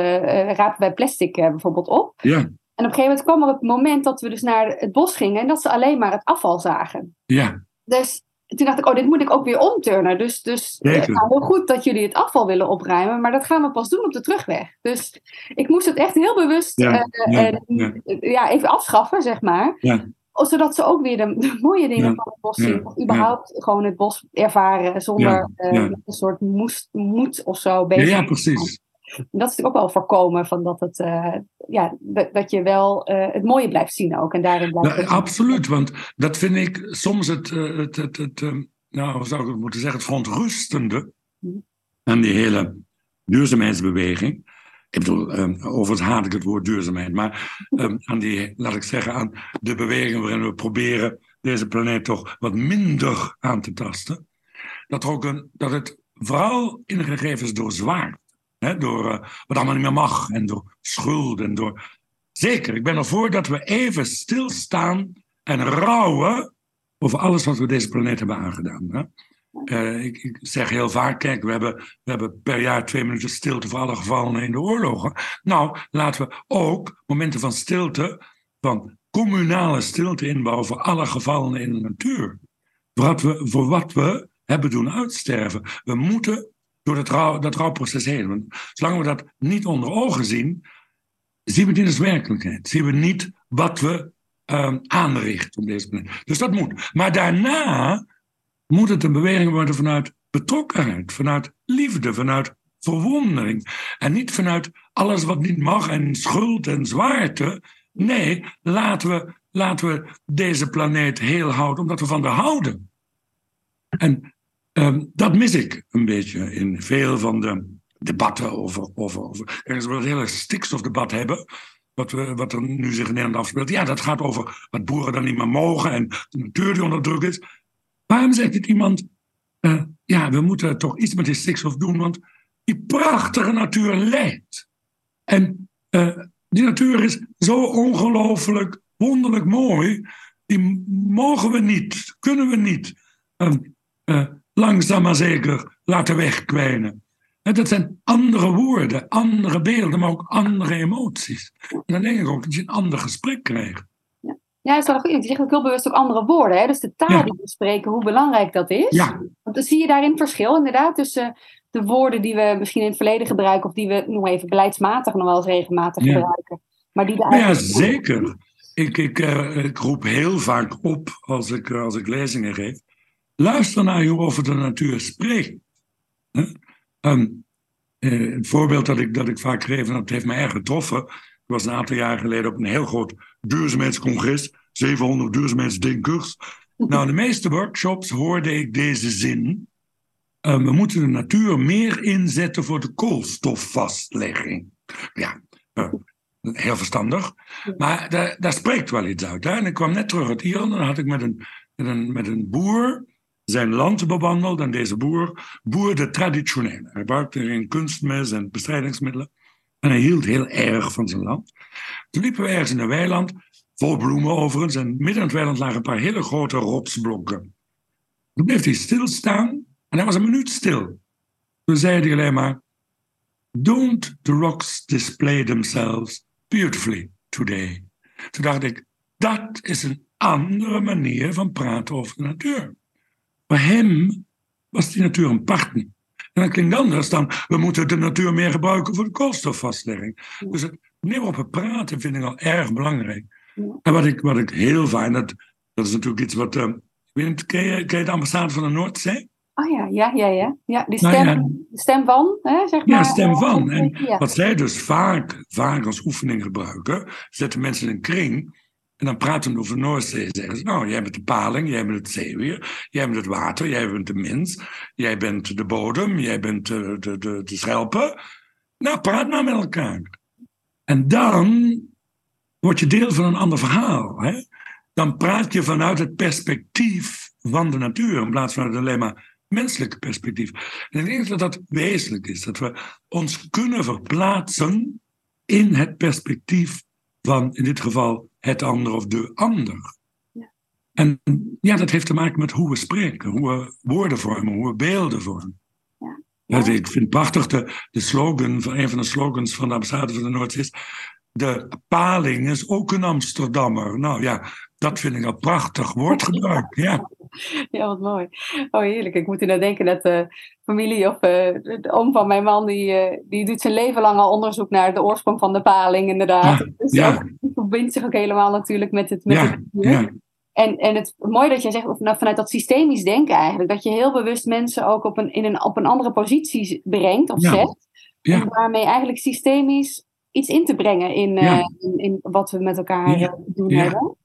Speaker 1: rapen wij plastic bijvoorbeeld op.
Speaker 2: Ja.
Speaker 1: En op een gegeven moment kwam er het moment dat we dus naar het bos gingen en dat ze alleen maar het afval zagen.
Speaker 2: Ja.
Speaker 1: Dus toen dacht ik, oh, dit moet ik ook weer omturnen. Dus, dus het is heel goed dat jullie het afval willen opruimen, maar dat gaan we pas doen op de terugweg. Dus ik moest het echt heel bewust ja, uh, ja, ja. ja, even afschaffen, zeg maar. Zodat ze ook weer de, de mooie dingen van het bos zien. Of überhaupt gewoon het bos ervaren zonder uh, een soort moest, moed of zo.
Speaker 2: Ja, ja, precies.
Speaker 1: En dat is ook wel voorkomen van dat, het, uh, ja, dat, je wel uh, het mooie blijft zien ook. En daarin blijft
Speaker 2: nou, absoluut, want dat vind ik soms het, uh, het, het, het nou, hoe zou ik het moeten zeggen, het verontrustende mm. aan die hele duurzaamheidsbeweging. Ik bedoel, um, overigens haat ik het woord duurzaamheid, maar um, aan die, laat ik zeggen, aan de beweging waarin we proberen deze planeet toch wat minder aan te tasten. Dat, er ook een, dat het vooral ingegeven is door zwaarte. Door uh, wat allemaal niet meer mag en door schuld en door. Zeker, ik ben ervoor dat we even stilstaan en rouwen over alles wat we deze planeet hebben aangedaan. Hè? Uh, ik, ik, zeg heel vaak, kijk, we hebben, we hebben per jaar twee minuten stilte voor alle gevallen in de oorlogen. Nou, laten we ook momenten van stilte, van communale stilte inbouwen voor alle gevallen in de natuur. Wat we, voor wat we hebben doen uitsterven. We moeten door dat, dat rouwproces heen. Want zolang we dat niet onder ogen zien, zien we in de werkelijkheid. Zien we niet wat we um, aanrichten op deze planeet. Dus dat moet. Maar daarna moet het een beweging worden vanuit betrokkenheid, vanuit liefde, vanuit verwondering. En niet vanuit alles wat niet mag en schuld en zwaarte. Nee, laten we, laten we deze planeet heel houden, omdat we van haar houden. En Um, dat mis ik een beetje in veel van de debatten over. over, over als we het hele stikstofdebat hebben. wat, we, wat er nu zich in Nederland afspeelt. Ja, dat gaat over wat boeren dan niet meer mogen en de natuur die onder druk is. Waarom zegt dit iemand, uh, ja, we moeten toch iets met die stikstof doen, want die prachtige natuur leidt. En uh, die natuur is zo ongelooflijk, wonderlijk mooi, die mogen we niet, kunnen we niet uh, langzaam maar zeker laten wegkwijnen. En dat zijn andere woorden, andere beelden, maar ook andere emoties. En dan denk ik ook dat je een ander gesprek krijgt.
Speaker 1: Ja, dat is wel goed. Je zegt ook heel bewust ook andere woorden. Hè? Dus de taal die we spreken, hoe belangrijk dat is.
Speaker 2: Ja.
Speaker 1: Want dan zie je daarin verschil inderdaad tussen de woorden die we misschien in het verleden gebruiken, of die we nog even beleidsmatig nog wel eens regelmatig gebruiken. Maar die
Speaker 2: de Ja, zeker. Ik, ik, uh, ik, roep heel vaak op als ik, als ik lezingen geef. Luister naar je over de natuur spreekt. Um, uh, het voorbeeld dat ik, dat ik vaak geef, en dat heeft me erg getroffen. Ik was een aantal jaar geleden op een heel groot duurzaamheidscongres. 700 duurzaamheidsdenkers. Nou, de meeste workshops hoorde ik deze zin. Uh, we moeten de natuur meer inzetten voor de koolstofvastlegging. Ja, uh, heel verstandig. Maar daar, daar spreekt wel iets uit. En ik kwam net terug uit Ierland en dan had ik met een, met een, met een boer zijn land bewandeld. En deze boer boerde traditioneel. Hij gebruikte geen kunstmes en bestrijdingsmiddelen. En hij hield heel erg van zijn land. Toen liepen we ergens in een weiland, vol bloemen overigens. En midden in het weiland lagen een paar hele grote rotsblokken. Toen bleef hij stilstaan en hij was een minuut stil. Toen zei hij alleen maar: Don't the rocks display themselves beautifully today? Toen dacht ik: dat is een andere manier van praten over de natuur. Voor hem was die natuur een partner. En dat klinkt anders dan we moeten de natuur meer gebruiken voor de koolstofvastlegging. Dus het meer op het praten vind ik al erg belangrijk. En wat ik, wat ik heel fijn, dat, dat is natuurlijk iets wat. Uh, ken, je, ken je de ambassade van de Noordzee?
Speaker 1: Oh ja, ja, ja, ja. ja die stem, nou ja, stem van, hè, zeg maar.
Speaker 2: Ja, stem van. En wat zij dus vaak, vaak als oefening gebruiken, zetten mensen in een kring en dan praten we over Noordzee. Zeggen ze, nou, jij bent de paling, jij bent het zeewier, jij bent het water, jij bent de mens, jij bent de bodem, jij bent de, de schelpen. Nou, praat maar met elkaar. En dan word je deel van een ander verhaal. Hè? Dan praat je vanuit het perspectief van de natuur, in plaats van het alleen maar menselijke perspectief. En ik denk dat dat wezenlijk is, dat we ons kunnen verplaatsen in het perspectief van, in dit geval, het ander of de ander. Ja. En ja, dat heeft te maken met hoe we spreken, hoe we woorden vormen, hoe we beelden vormen. Ja. Ja. Ik vind het prachtig, de, de slogan, van, een van de slogans van de ambassade van de Noordzee is... De paling is ook een Amsterdammer. Nou ja, dat vind ik een prachtig woordgebruik. Ja.
Speaker 1: ja, wat mooi. Oh, heerlijk. Ik moet inderdaad denken dat de familie of uh, de oom van mijn man, die, uh, die doet zijn leven lang al onderzoek naar de oorsprong van de paling, inderdaad. Ah, dus ja. die verbindt zich ook helemaal natuurlijk met het, met ja, het ja. En, en het mooi dat jij zegt, of, nou, vanuit dat systemisch denken eigenlijk, dat je heel bewust mensen ook op een, in een, op een andere positie brengt of zet. Ja. Om daarmee eigenlijk systemisch iets in te brengen in, uh, in, in, wat we met elkaar doen hebben.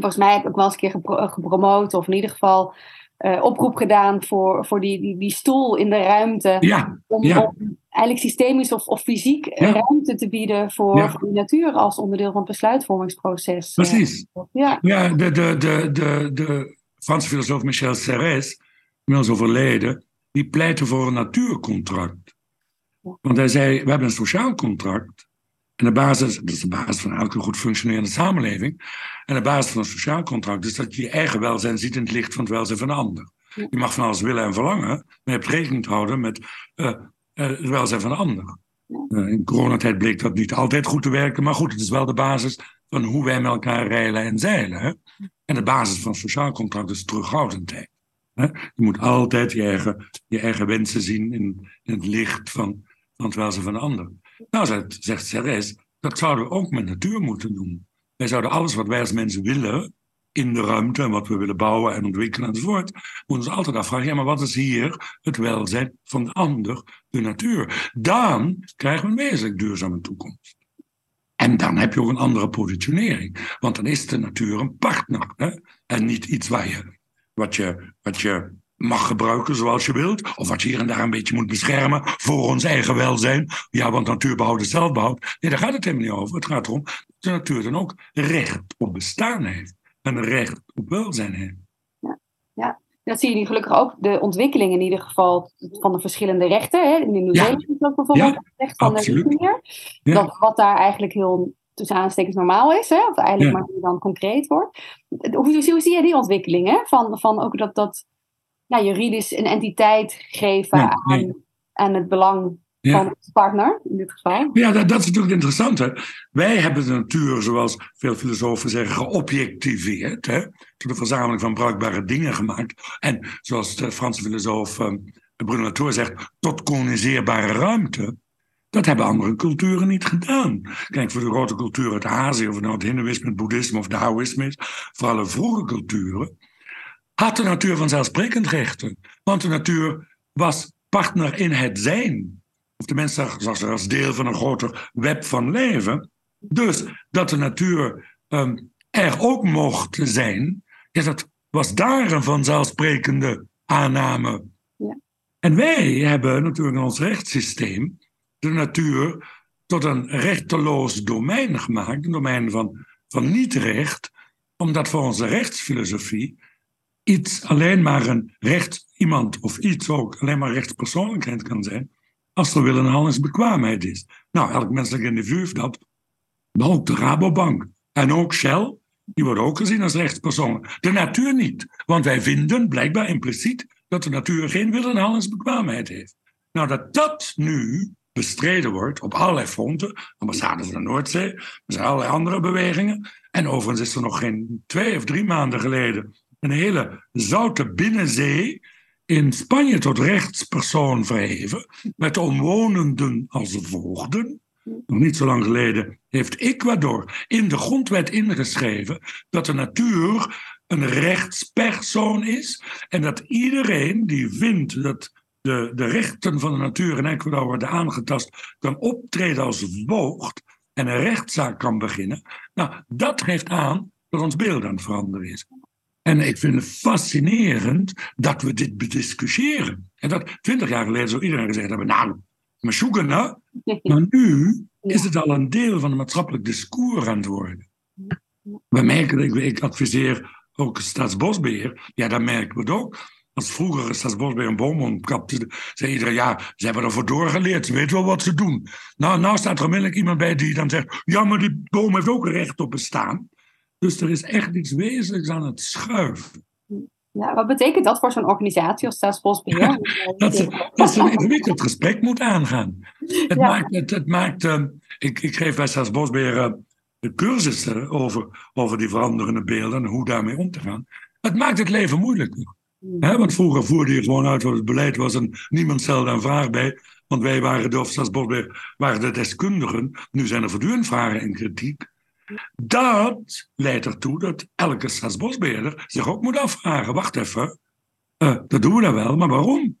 Speaker 1: Volgens mij heb ik wel eens een keer gepro eh, gepromoot, of in ieder geval uh, oproep gedaan voor, voor die, die, die stoel in de ruimte.
Speaker 2: Ja,
Speaker 1: om,
Speaker 2: ja.
Speaker 1: eigenlijk systemisch of, of fysiek ruimte te bieden voor, voor, de natuur als onderdeel van het besluitvormingsproces.
Speaker 2: Precies. ja, ja de, de, de, de, de Franse filosoof Michel Serres, inmiddels overleden, die pleitte voor een natuurcontract. Want hij zei, we hebben een sociaal contract. En de basis, dat is de basis van elke goed functionerende samenleving. En de basis van een sociaal contract is dat je je eigen welzijn ziet in het licht van het welzijn van de ander. Je mag van alles willen en verlangen, maar je hebt rekening te houden met uh, uh, het welzijn van de ander. Uh, in coronatijd bleek dat niet altijd goed te werken, maar goed, het is wel de basis van hoe wij met elkaar reilen en zeilen. Hè? En de basis van een sociaal contract is terughoudendheid. Hè? Je moet altijd je eigen, je eigen wensen zien in, in het licht van, van het welzijn van de ander. Nou, zegt Ceres, dat zouden we ook met natuur moeten doen. Wij zouden alles wat wij als mensen willen in de ruimte en wat we willen bouwen en ontwikkelen enzovoort, moeten ons altijd afvragen, ja, maar wat is hier het welzijn van de ander, de natuur? Dan krijgen we een wezenlijk duurzame toekomst. En dan heb je ook een andere positionering. Want dan is de natuur een partner. Hè? En niet iets waar je, wat, je, wat je mag gebruiken zoals je wilt. Of wat je hier en daar een beetje moet beschermen voor ons eigen welzijn. Ja, want natuurbehoud is zelfbehoud. Nee, daar gaat het helemaal niet over. Het gaat erom dat de natuur dan ook recht op bestaan heeft. En recht op welzijn heeft.
Speaker 1: Ja, ja. dat zie je nu gelukkig ook. De ontwikkeling in ieder geval van de verschillende rechten. Hè. In Nieuw-Zeeland ja. ook bijvoorbeeld ja, recht van absoluut. de natuur. Dat, wat daar eigenlijk heel tussen aanstekens normaal is. Hè, of eigenlijk maar dan concreet wordt. Hoe, hoe, zie je die ontwikkeling? Hè? Van, van ook dat... dat nou, juridisch een entiteit geven aan, aan het belang van de partner, in dit geval.
Speaker 2: Ja, dat, dat is natuurlijk interessant. Hè? Wij hebben de natuur, zoals veel filosofen zeggen, geobjectiveerd. Hè? Tot een verzameling van bruikbare dingen gemaakt. En zoals de Franse filosoof um, Bruno Latour zegt, tot koniseerbare ruimte. Dat hebben andere culturen niet gedaan. Kijk, voor de grote culturen uit Azië, of het nou het Hindoeïsme, het Boeddhisme of Taoïsme is, vooral de vroege culturen, had de natuur vanzelfsprekend rechten. Want de natuur was partner in het zijn. Of tenminste zag ze als deel van een groter web van leven. Dus dat de natuur um, er ook mocht zijn, ja, dat was daar een vanzelfsprekende aanname. Ja. En wij hebben natuurlijk in ons rechtssysteem de natuur tot een rechteloos domein gemaakt, een domein van, van niet-recht, omdat voor onze rechtsfilosofie iets alleen maar een recht, iemand of iets ook alleen maar rechtspersoonlijkheid kan zijn, als er handelsbekwaamheid is. Nou, elk menselijk individu heeft dat, maar ook de Rabobank en ook Shell, die worden ook gezien als rechtspersonen. De natuur niet, want wij vinden blijkbaar impliciet dat de natuur geen wil en heeft. Nou, dat dat nu bestreden wordt op allerlei fronten, ambassade van de Noordzee, er zijn allerlei andere bewegingen. En overigens is er nog geen twee of drie maanden geleden een hele zoute binnenzee in Spanje tot rechtspersoon verheven, met de omwonenden als voogden. Nog niet zo lang geleden heeft Ecuador in de grondwet ingeschreven dat de natuur een rechtspersoon is en dat iedereen die vindt dat de, de rechten van de natuur in Ecuador worden aangetast, kan optreden als voogd en een rechtszaak kan beginnen. Nou, dat geeft aan dat ons beeld aan het veranderen is. En ik vind het fascinerend dat we dit bediscussiëren. En dat twintig jaar geleden zou iedereen gezegd hebben, nou, maar zoeken nou. Maar nu is het al een deel van het maatschappelijk discours aan het worden. We merken, ik, ik adviseer ook staatsbosbeheer, ja, daar merken we het ook. Als vroeger staatsbosbeheer een boom omkapte, zei iedereen, ja, ze hebben ervoor doorgeleerd, ze weten wel wat ze doen. Nou, nou staat er onmiddellijk iemand bij die dan zegt, ja, maar die boom heeft ook recht op bestaan. Dus er is echt iets wezenlijks aan het schuiven.
Speaker 1: Ja, wat betekent dat voor zo'n organisatie als Staatsbosbeheer?
Speaker 2: dat, ze, dat ze een ingewikkeld gesprek moet aangaan. Het maakt, het, het maakt uh, ik, ik geef bij Staatsbosbeheer uh, de cursussen over, over die veranderende beelden en hoe daarmee om te gaan. Het maakt het leven moeilijker. Mm. want vroeger voerde je gewoon uit wat het beleid was en niemand stelde een vraag bij. Want wij waren de, of Staatsbosbeheer waren de deskundigen. Nu zijn er voortdurend vragen en kritiek. Dat leidt ertoe dat elke staatsbosbeheerder zich ook moet afvragen: wacht even, uh, dat doen we dan wel, maar waarom?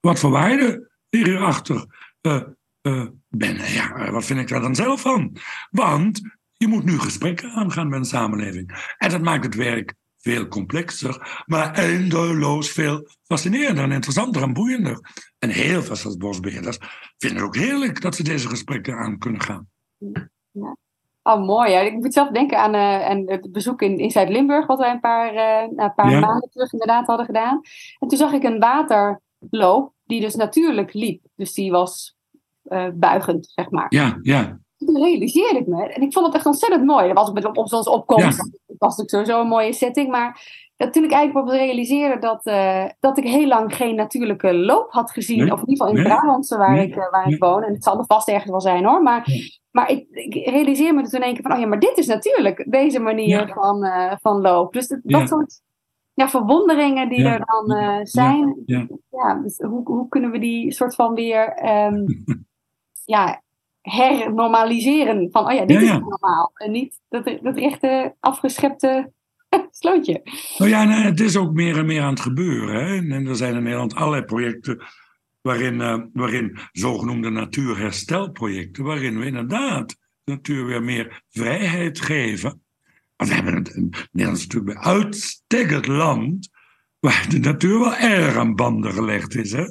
Speaker 2: Wat voor waarde hierachter uh, ben? Ja, wat vind ik daar dan zelf van? Want je moet nu gesprekken aangaan met een samenleving. En dat maakt het werk veel complexer, maar eindeloos veel fascinerender en interessanter en boeiender. En heel veel staatsbosbeheerders vinden het ook heerlijk dat ze deze gesprekken aan kunnen gaan.
Speaker 1: Ja. Oh, mooi. Ja. Ik moet zelf denken aan, uh, het bezoek in, in Zuid-Limburg, wat wij een paar, uh, een paar maanden terug inderdaad hadden gedaan. En toen zag ik een waterloop die dus natuurlijk liep. Dus die was uh, buigend, zeg maar.
Speaker 2: Ja, ja.
Speaker 1: Toen realiseerde ik me, en ik vond het echt ontzettend mooi. Dat was op, op, zonsopkomst. Ja. Het was natuurlijk sowieso een mooie setting, maar dat toen ik eigenlijk op realiseerde dat, uh, dat ik heel lang geen natuurlijke loop had gezien. Of in ieder geval in nee. Brabantse, waar, ik, uh, waar ik woon. En het zal er vast ergens wel zijn hoor. Maar, maar ik, ik, realiseer me toen in één keer van, oh ja, maar dit is natuurlijk deze manier van, uh, van loop. Dus dat, dat soort ja, verwonderingen die er dan zijn. Ja. dus hoe, hoe kunnen we die soort van weer um, ja, hernormaliseren? Van, oh ja, dit is normaal. En niet dat, dat echte afgeschepte slootje.
Speaker 2: Nou ja, nee, het is ook meer en meer aan het gebeuren. Hè? En er zijn in Nederland allerlei projecten waarin, uh, waarin zogenoemde natuurherstelprojecten, waarin we inderdaad de natuur weer meer vrijheid geven. Want we hebben het, Nederland is natuurlijk bij uitstek het land waar de natuur wel erg aan banden gelegd is. Hè?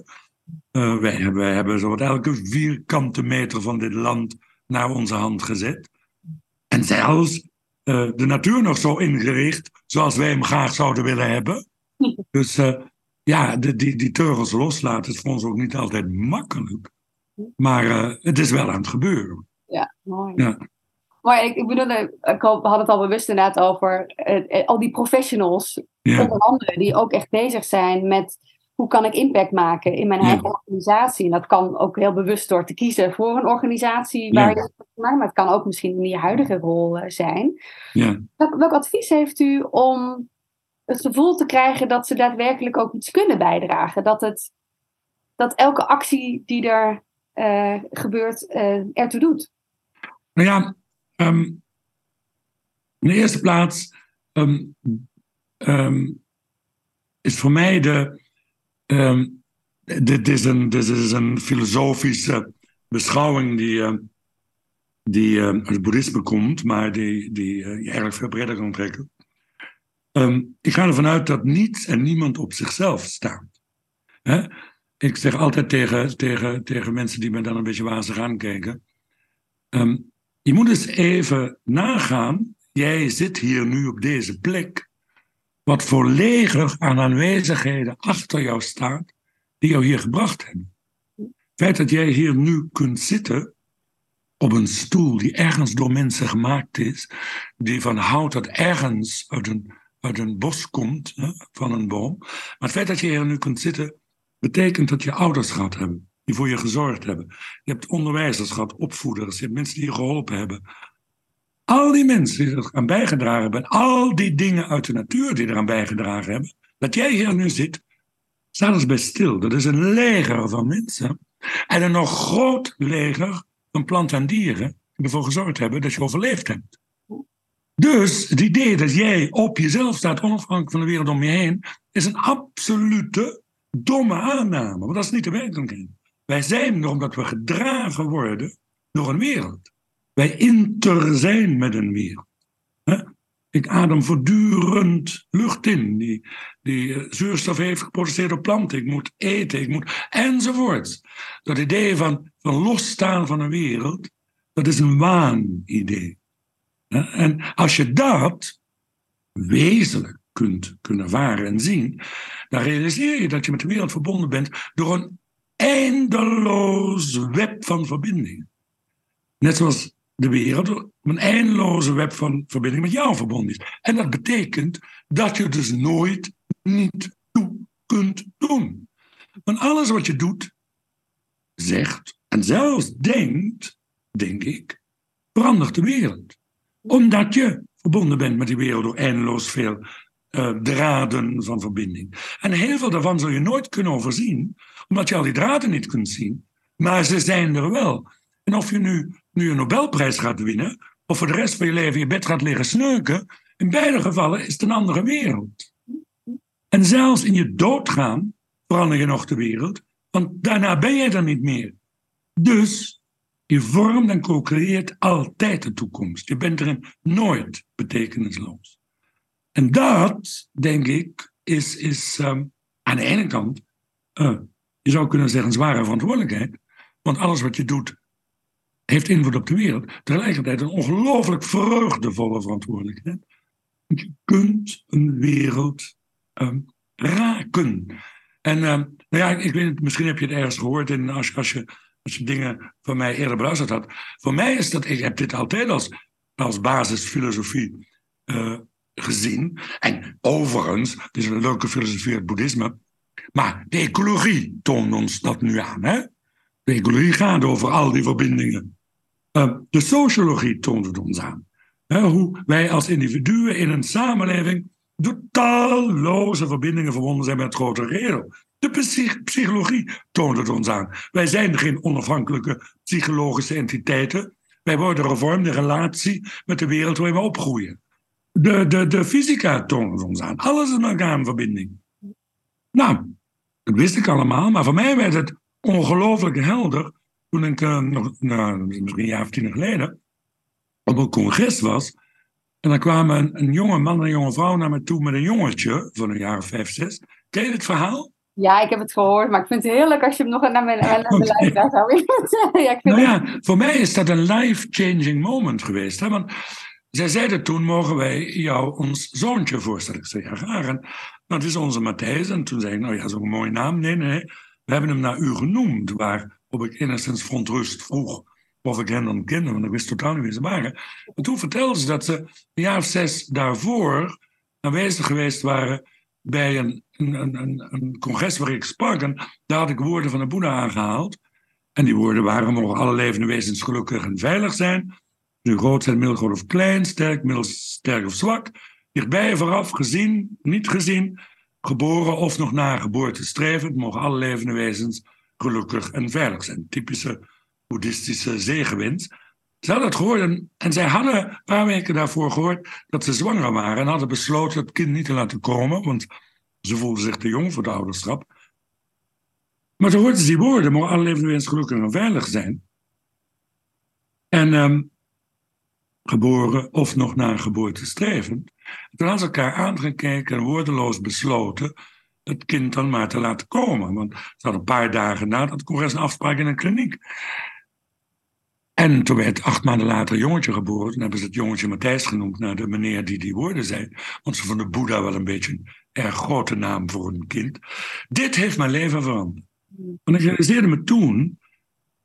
Speaker 2: Wij hebben, hebben zo elke vierkante meter van dit land naar onze hand gezet. En zelfs uh, de natuur nog zo ingericht zoals wij hem graag zouden willen hebben. Dus uh, ja, de, die, die teugels loslaten is voor ons ook niet altijd makkelijk. Maar het is wel aan het gebeuren.
Speaker 1: Ja, mooi. Ja. Maar ik, ik bedoel, ik had het al bewust inderdaad over al die professionals, ja. onder andere, die ook echt bezig zijn met hoe kan ik impact maken in mijn eigen organisatie? En dat kan ook heel bewust door te kiezen voor een organisatie waar je maar, maar het kan ook misschien in je huidige rol uh, zijn.
Speaker 2: Ja.
Speaker 1: Welk, welk, advies heeft u om het gevoel te krijgen dat ze daadwerkelijk ook iets kunnen bijdragen? Dat, het, dat elke actie die er uh, gebeurt uh, ertoe doet?
Speaker 2: Nou ja, um, in de eerste plaats um, um, is voor mij de Um, dit, is een, dit is een filosofische beschouwing die, uh, die uh, uit het boeddhisme komt, maar die, die uh, je eigenlijk veel breder kan trekken. Ik ga ervan uit dat niets en niemand op zichzelf staat. Hè? Ik zeg altijd tegen, tegen, tegen mensen die me dan een beetje wazig aankijken. Je moet eens even nagaan. Jij zit hier nu op deze plek wat leger aan aanwezigheden achter jou staat, die jou hier gebracht hebben. Het feit dat jij hier nu kunt zitten op een stoel die ergens door mensen gemaakt is, die van hout dat ergens uit een, uit een bos komt, hè, van een boom. Maar het feit dat je hier nu kunt zitten, betekent dat je ouders gehad hebben, die voor je gezorgd hebben. Je hebt onderwijzers gehad, opvoeders, je hebt mensen die je geholpen hebben. Al die mensen die eraan bijgedragen hebben, al die dingen uit de natuur die eraan bijgedragen hebben, dat jij hier nu zit, staat eens bij stil. Dat is een leger van mensen. En een nog groot leger van planten en dieren die ervoor gezorgd hebben dat je overleefd hebt. Dus het idee dat jij op jezelf staat, onafhankelijk van de wereld om je heen, is een absolute domme aanname. Want dat is niet de werkelijkheid. Wij zijn er omdat we gedragen worden door een wereld wij inter zijn met een wereld. Ik adem voortdurend lucht in, die, die eh, zuurstof heeft geproduceerd op planten. Ik moet eten, ik moet enzovoort. Dat idee van, van losstaan van een wereld, dat is een waanidee. En als je dat wezenlijk kunt, kunt ervaren en zien, dan realiseer je dat je met de wereld verbonden bent door een eindeloos web van verbindingen. Net zoals de wereld een eindeloze web van verbinding met jou verbonden is. En dat betekent dat je dus nooit niet toe kunt doen. Want alles wat je doet, zegt en zelfs denkt, denk ik, verandert de wereld. Omdat je verbonden bent met die wereld door eindeloos veel uh, draden van verbinding. En heel veel daarvan zul je nooit kunnen overzien, omdat je al die draden niet kunt zien. Maar ze zijn er wel. En of je nu nu een Nobelprijs gaat winnen, of voor de rest van je leven in je bed gaat liggen sneuken, in beide gevallen is het een andere wereld. En zelfs in je doodgaan verander je nog de wereld, want daarna ben jij er niet meer. Dus je vormt en co-creëert altijd de toekomst. Je bent erin nooit betekenisloos. En dat, denk ik, is, is um, aan de ene kant, uh, je zou kunnen zeggen, zware verantwoordelijkheid. Want alles wat je doet heeft invloed op de wereld. Tegelijkertijd een ongelooflijk vreugdevolle verantwoordelijkheid. Je kunt een wereld um, raken. En um, nou ja, ik weet het, misschien heb je het ergens gehoord in, als, als, je, als je dingen van mij eerder beluisterd had. Voor mij is dat, ik heb dit altijd als, als basisfilosofie uh, gezien. En overigens, het is een leuke filosofie het boeddhisme. Maar de ecologie toont ons dat nu aan. Hè? De ecologie gaat over al die verbindingen. Uh, de sociologie toont het ons aan. hoe wij als individuen in een samenleving door talloze verbindingen verbonden zijn met het grote geheel. De psychologie toont het ons aan. Wij zijn geen onafhankelijke psychologische entiteiten. Wij worden gevormd in relatie met de wereld waarin we opgroeien. De, de, de fysica toont het ons aan. Alles is met elkaar in verbinding. Nou, dat wist ik allemaal, maar voor mij werd het ongelooflijk helder toen ik uh, nog, nou, misschien een jaar of tien geleden, op een congres was. En dan kwamen een, een jonge man en een jonge vrouw naar me toe met een jongetje van een jaar of vijf, zes. Ken je het verhaal?
Speaker 1: Ja, ik heb het gehoord, maar ik vind het heerlijk als je hem nog naar mijn, mijn luisteraar zou willen ja,
Speaker 2: Nou ja, voor mij is dat een life-changing moment geweest. Hè? Want zij zeiden toen, mogen wij jou ons zoontje voorstellen? Ik zei, ja graag. En dat is onze Matthijs. En toen zei ik, nou ja, zo'n mooie naam. Nee, nee, we hebben hem naar u genoemd. Waarop ik enigszins verontrust vroeg of ik hen dan kende, want ik wist totaal niet wie ze waren. En toen vertelde ze dat ze een jaar of zes daarvoor aanwezig geweest waren bij een, een, een, een congres waar ik sprak. En daar had ik woorden van de Boeddha aangehaald. En die woorden waren: mogen alle levende wezens gelukkig en veilig zijn. Nu groot zijn, middelgroot of klein, sterk, middels, sterk of zwak. Dichtbij, vooraf, gezien, niet gezien, geboren of nog na geboorte strevend, mogen alle levende wezens gelukkig en veilig zijn. Typische boeddhistische zegenwens. Ze hadden het gehoord en, zij hadden een paar weken daarvoor gehoord dat ze zwanger waren en hadden besloten het kind niet te laten komen, want ze voelden zich te jong voor de ouderschap. Maar toen hoorden ze die woorden, mogen alle levende gelukkig en veilig zijn. En ehm, geboren of nog na geboorte strevend. Toen hadden ze elkaar aangekeken en woordeloos besloten het kind dan maar te laten komen. Want ze hadden een paar dagen na dat congres een afspraak in een kliniek. En toen werd acht maanden later een jongetje geboren. Toen hebben ze het jongetje Matthijs genoemd naar de meneer die die woorden zei. Want ze vonden Boeddha wel een beetje een erg grote naam voor een kind. Dit heeft mijn leven veranderd. Want ik realiseerde me toen,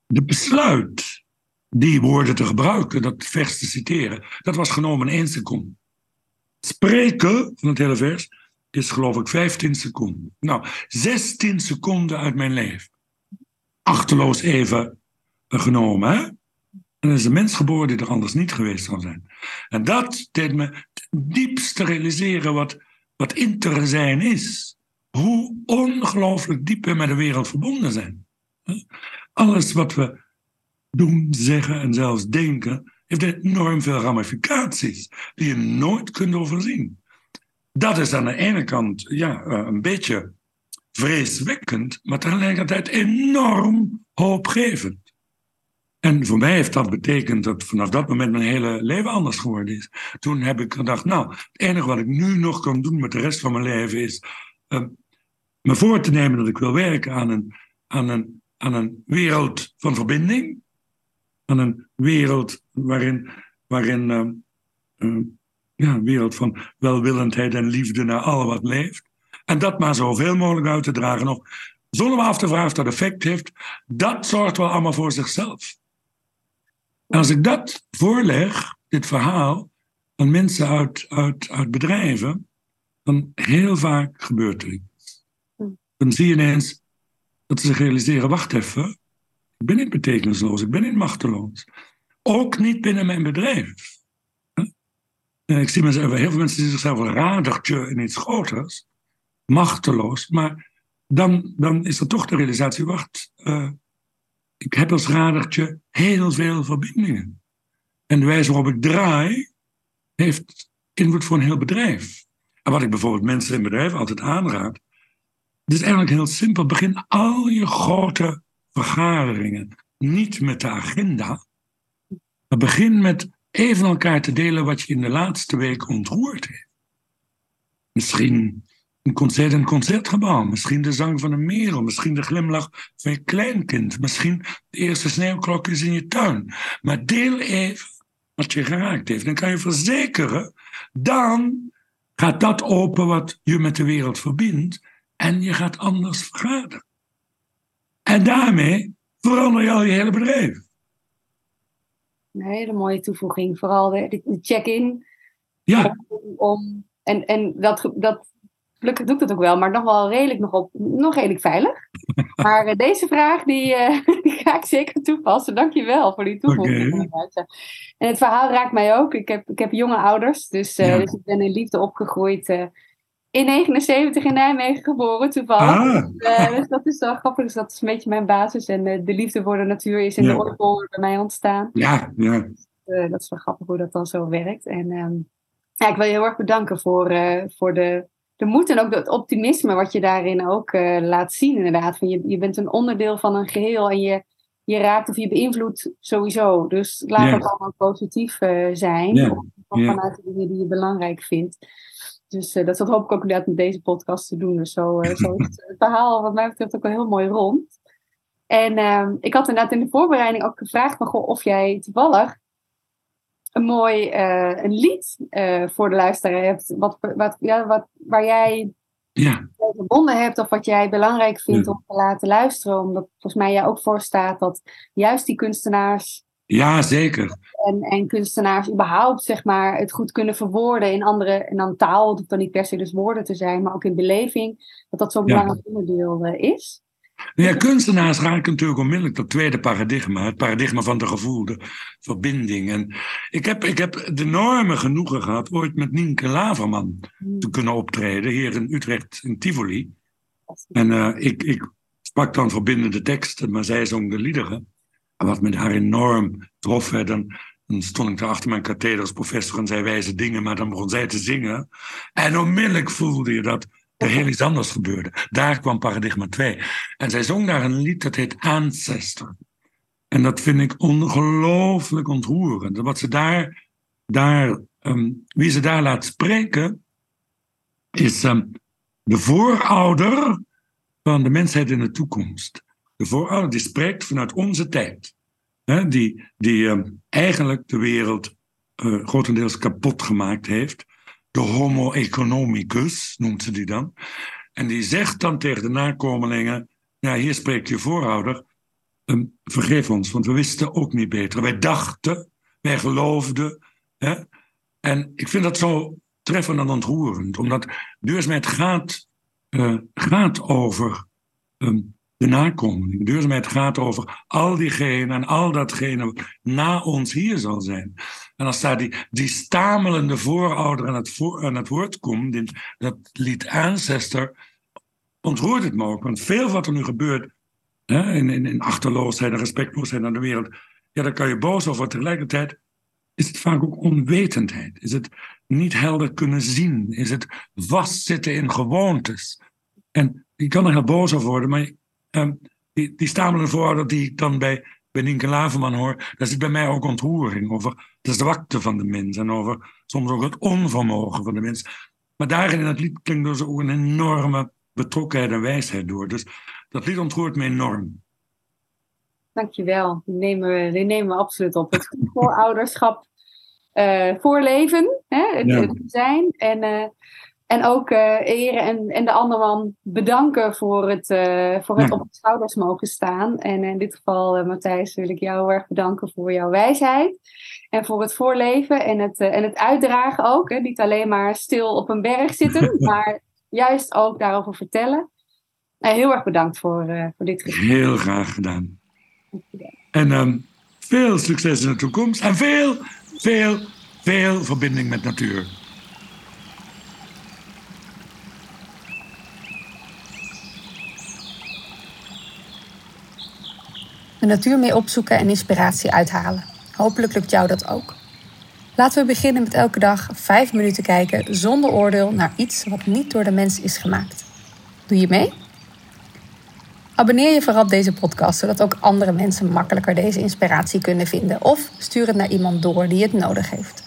Speaker 2: de besluit die woorden te gebruiken, dat vers te citeren, dat was genomen in één seconde. Spreken van het hele vers is geloof ik 15 seconden. Nou, 16 seconden uit mijn leven. Achterloos even genomen, hè? En is een mens geboren die er anders niet geweest zou zijn. En dat deed me het diepste realiseren wat, wat inter zijn is. Hoe ongelooflijk diep we met de wereld verbonden zijn. Alles wat we doen, zeggen en zelfs denken, heeft enorm veel ramificaties die je nooit kunt overzien. Dat is aan de ene kant ja, eh, een beetje vreeswekkend, maar tegelijkertijd enorm hoopgevend. En voor mij heeft dat betekend dat vanaf dat moment mijn hele leven anders geworden is. Toen heb ik gedacht, nou, het enige wat ik nu nog kan doen met de rest van mijn leven is uh, me voor te nemen dat ik wil werken aan een, aan, een, aan een wereld van verbinding. Aan een wereld waarin, waarin uh, ja, een wereld van welwillendheid en liefde naar al wat leeft. En dat maar zoveel mogelijk uit te dragen. Nog zonder me af te vragen of dat effect heeft, dat zorgt wel allemaal voor zichzelf. En als ik dat voorleg, dit verhaal, aan mensen uit, uit, uit bedrijven, dan heel vaak gebeurt er iets. Dan zie je ineens dat ze zich realiseren, wacht even, ik ben niet betekenisloos, ik ben niet machteloos. Ook niet binnen mijn bedrijf. Ik zie mezelf, heel veel mensen zien zichzelf een radertje in iets groters, machteloos, maar dan, dan is er toch de realisatie, wacht, uh, ik heb als radertje heel veel verbindingen. En de wijze waarop ik draai, heeft invloed voor een heel bedrijf. En wat ik bijvoorbeeld mensen in bedrijven altijd aanraad, het is eigenlijk heel simpel. Begin al je grote vergaderingen niet met de agenda, maar begin met even elkaar te delen wat je in de laatste week ontroerd heeft. Misschien een concert in een concertgebouw, misschien de zang van een merel, misschien de glimlach van je kleinkind, misschien de eerste sneeuwklokjes in je tuin. Maar deel even wat je geraakt heeft. Dan kan je verzekeren, dan gaat dat open wat je met de wereld verbindt en je gaat anders vergaderen. En daarmee verander je al je hele bedrijf.
Speaker 1: Een hele mooie toevoeging. Vooral de, de check-in.
Speaker 2: Ja.
Speaker 1: Om, en en dat, dat, gelukkig doe ik dat ook wel, maar nog wel redelijk, nog, op, nog redelijk veilig. Maar uh, deze vraag, die, uh, die, ga ik zeker toepassen. Dank je wel voor die toevoeging. Okay. En het verhaal raakt mij ook. Ik heb, ik heb jonge ouders, dus, uh, ja. dus ik ben in liefde opgegroeid in 79 in Nijmegen geboren, toevallig. Ah. Uh, dus dat is wel grappig. Dus dat is een beetje mijn basis. En uh, de liefde voor de natuur is in ja. de oorbol bij mij ontstaan.
Speaker 2: Ja, ja.
Speaker 1: Dus, uh, dat is wel grappig hoe dat dan zo werkt. En um, ja, ik wil je heel erg bedanken voor, voor de, de moed en ook het optimisme wat je daarin ook laat zien. Inderdaad, van je, je bent een onderdeel van een geheel en je, je raakt of je beïnvloedt sowieso. Dus laat het allemaal positief zijn.
Speaker 2: Yeah.
Speaker 1: Vanuit de dingen die je belangrijk vindt. Dus uh, dat hoop ik ook inderdaad met deze podcast te doen. Dus zo, uh, zo is het verhaal wat mij betreft ook wel heel mooi rond. En uh, ik had inderdaad in de voorbereiding ook gevraagd van, goh, of jij toevallig een mooi uh, een lied voor de luisteraar hebt. Wat, wat, ja, wat, waar jij ja. verbonden hebt of wat jij belangrijk vindt om te laten luisteren. Omdat volgens mij jij ook voorstaat dat juist die kunstenaars
Speaker 2: ja, zeker.
Speaker 1: En, en kunstenaars überhaupt zeg maar, het goed kunnen verwoorden in andere, en dan taal, hoeft dan niet per se dus woorden te zijn, maar ook in beleving, dat dat zo'n belangrijk onderdeel uh, is.
Speaker 2: Ja, kunstenaars raken natuurlijk onmiddellijk dat tweede paradigma, het paradigma van de gevoelde verbinding. En ik heb, ik heb de enorme genoegen gehad ooit met Nienke Laverman hmm. te kunnen optreden, hier in Utrecht, in Tivoli. En uh, ik, ik sprak dan verbindende teksten, maar zij zong de liederen. Wat me haar enorm trof, hè, dan, stond ik daar achter mijn katheder als professor en zei wijze dingen, maar dan begon zij te zingen. En onmiddellijk voelde je dat er heel iets anders gebeurde. Daar kwam paradigma 2. En zij zong daar een lied dat heet Ancestor. En dat vind ik ongelooflijk ontroerend. Wat ze daar, daar um, wie ze daar laat spreken, is um, de voorouder van de mensheid in de toekomst de voorouder die spreekt vanuit onze tijd. Hè, die die uh, eigenlijk de wereld uh, grotendeels kapot gemaakt heeft. De homo economicus noemt ze die dan. En die zegt dan tegen de nakomelingen: Ja, hier spreekt je voorouder. Um, vergeef ons, want we wisten ook niet beter. Wij dachten, wij geloofden. Hè? En ik vind dat zo treffend en ontroerend, omdat duurzaamheid gaat, uh, gaat over um, de nakomeling. Duurzaamheid gaat over al diegenen en al datgene wat na ons hier zal zijn. En als daar die, die stamelende voorouder aan het, voor, aan het woord komt, dat lied Ancestor, ontroert het me ook. Want veel wat er nu gebeurt, hè, in, in, in achterloosheid en respectloosheid naar de wereld, ja, daar kan je boos over. Tegelijkertijd is het vaak ook onwetendheid. Is het niet helder kunnen zien? Is het vastzitten in gewoontes? En je kan er heel boos over worden, maar Um, die, die stamelende voorouder die ik dan bij, bij Nienke Laverman hoor, daar zit bij mij ook ontroering over de zwakte van de mens en over soms ook het onvermogen van de mens. Maar daarin in het lied klinkt dus ook een enorme betrokkenheid en wijsheid door. Dus dat lied ontroert me enorm.
Speaker 1: Dankjewel, die nemen we, die nemen we absoluut op. Het voorouderschap uh, voorleven, hè, het, ja. zijn. En uh, en ook uh, eren en, en de andere man bedanken voor het, uh, voor het op de schouders mogen staan. En in dit geval, uh, Matthijs, wil ik jou heel erg bedanken voor jouw wijsheid. En voor het voorleven en het, en het uitdragen ook. Hè. Niet alleen maar stil op een berg zitten, maar juist ook daarover vertellen. heel erg bedankt voor, voor dit gesprek.
Speaker 2: Heel graag gedaan. En um, veel succes in de toekomst. En veel, veel, veel verbinding met natuur.
Speaker 4: De natuur mee opzoeken en inspiratie uithalen. Hopelijk lukt jou dat ook. Laten we beginnen met elke dag 5 minuten kijken zonder oordeel naar iets wat niet door de mens is gemaakt. Doe je mee? Abonneer je vooral op deze podcast, zodat ook andere mensen makkelijker deze inspiratie kunnen vinden. Of stuur het naar iemand door die het nodig heeft.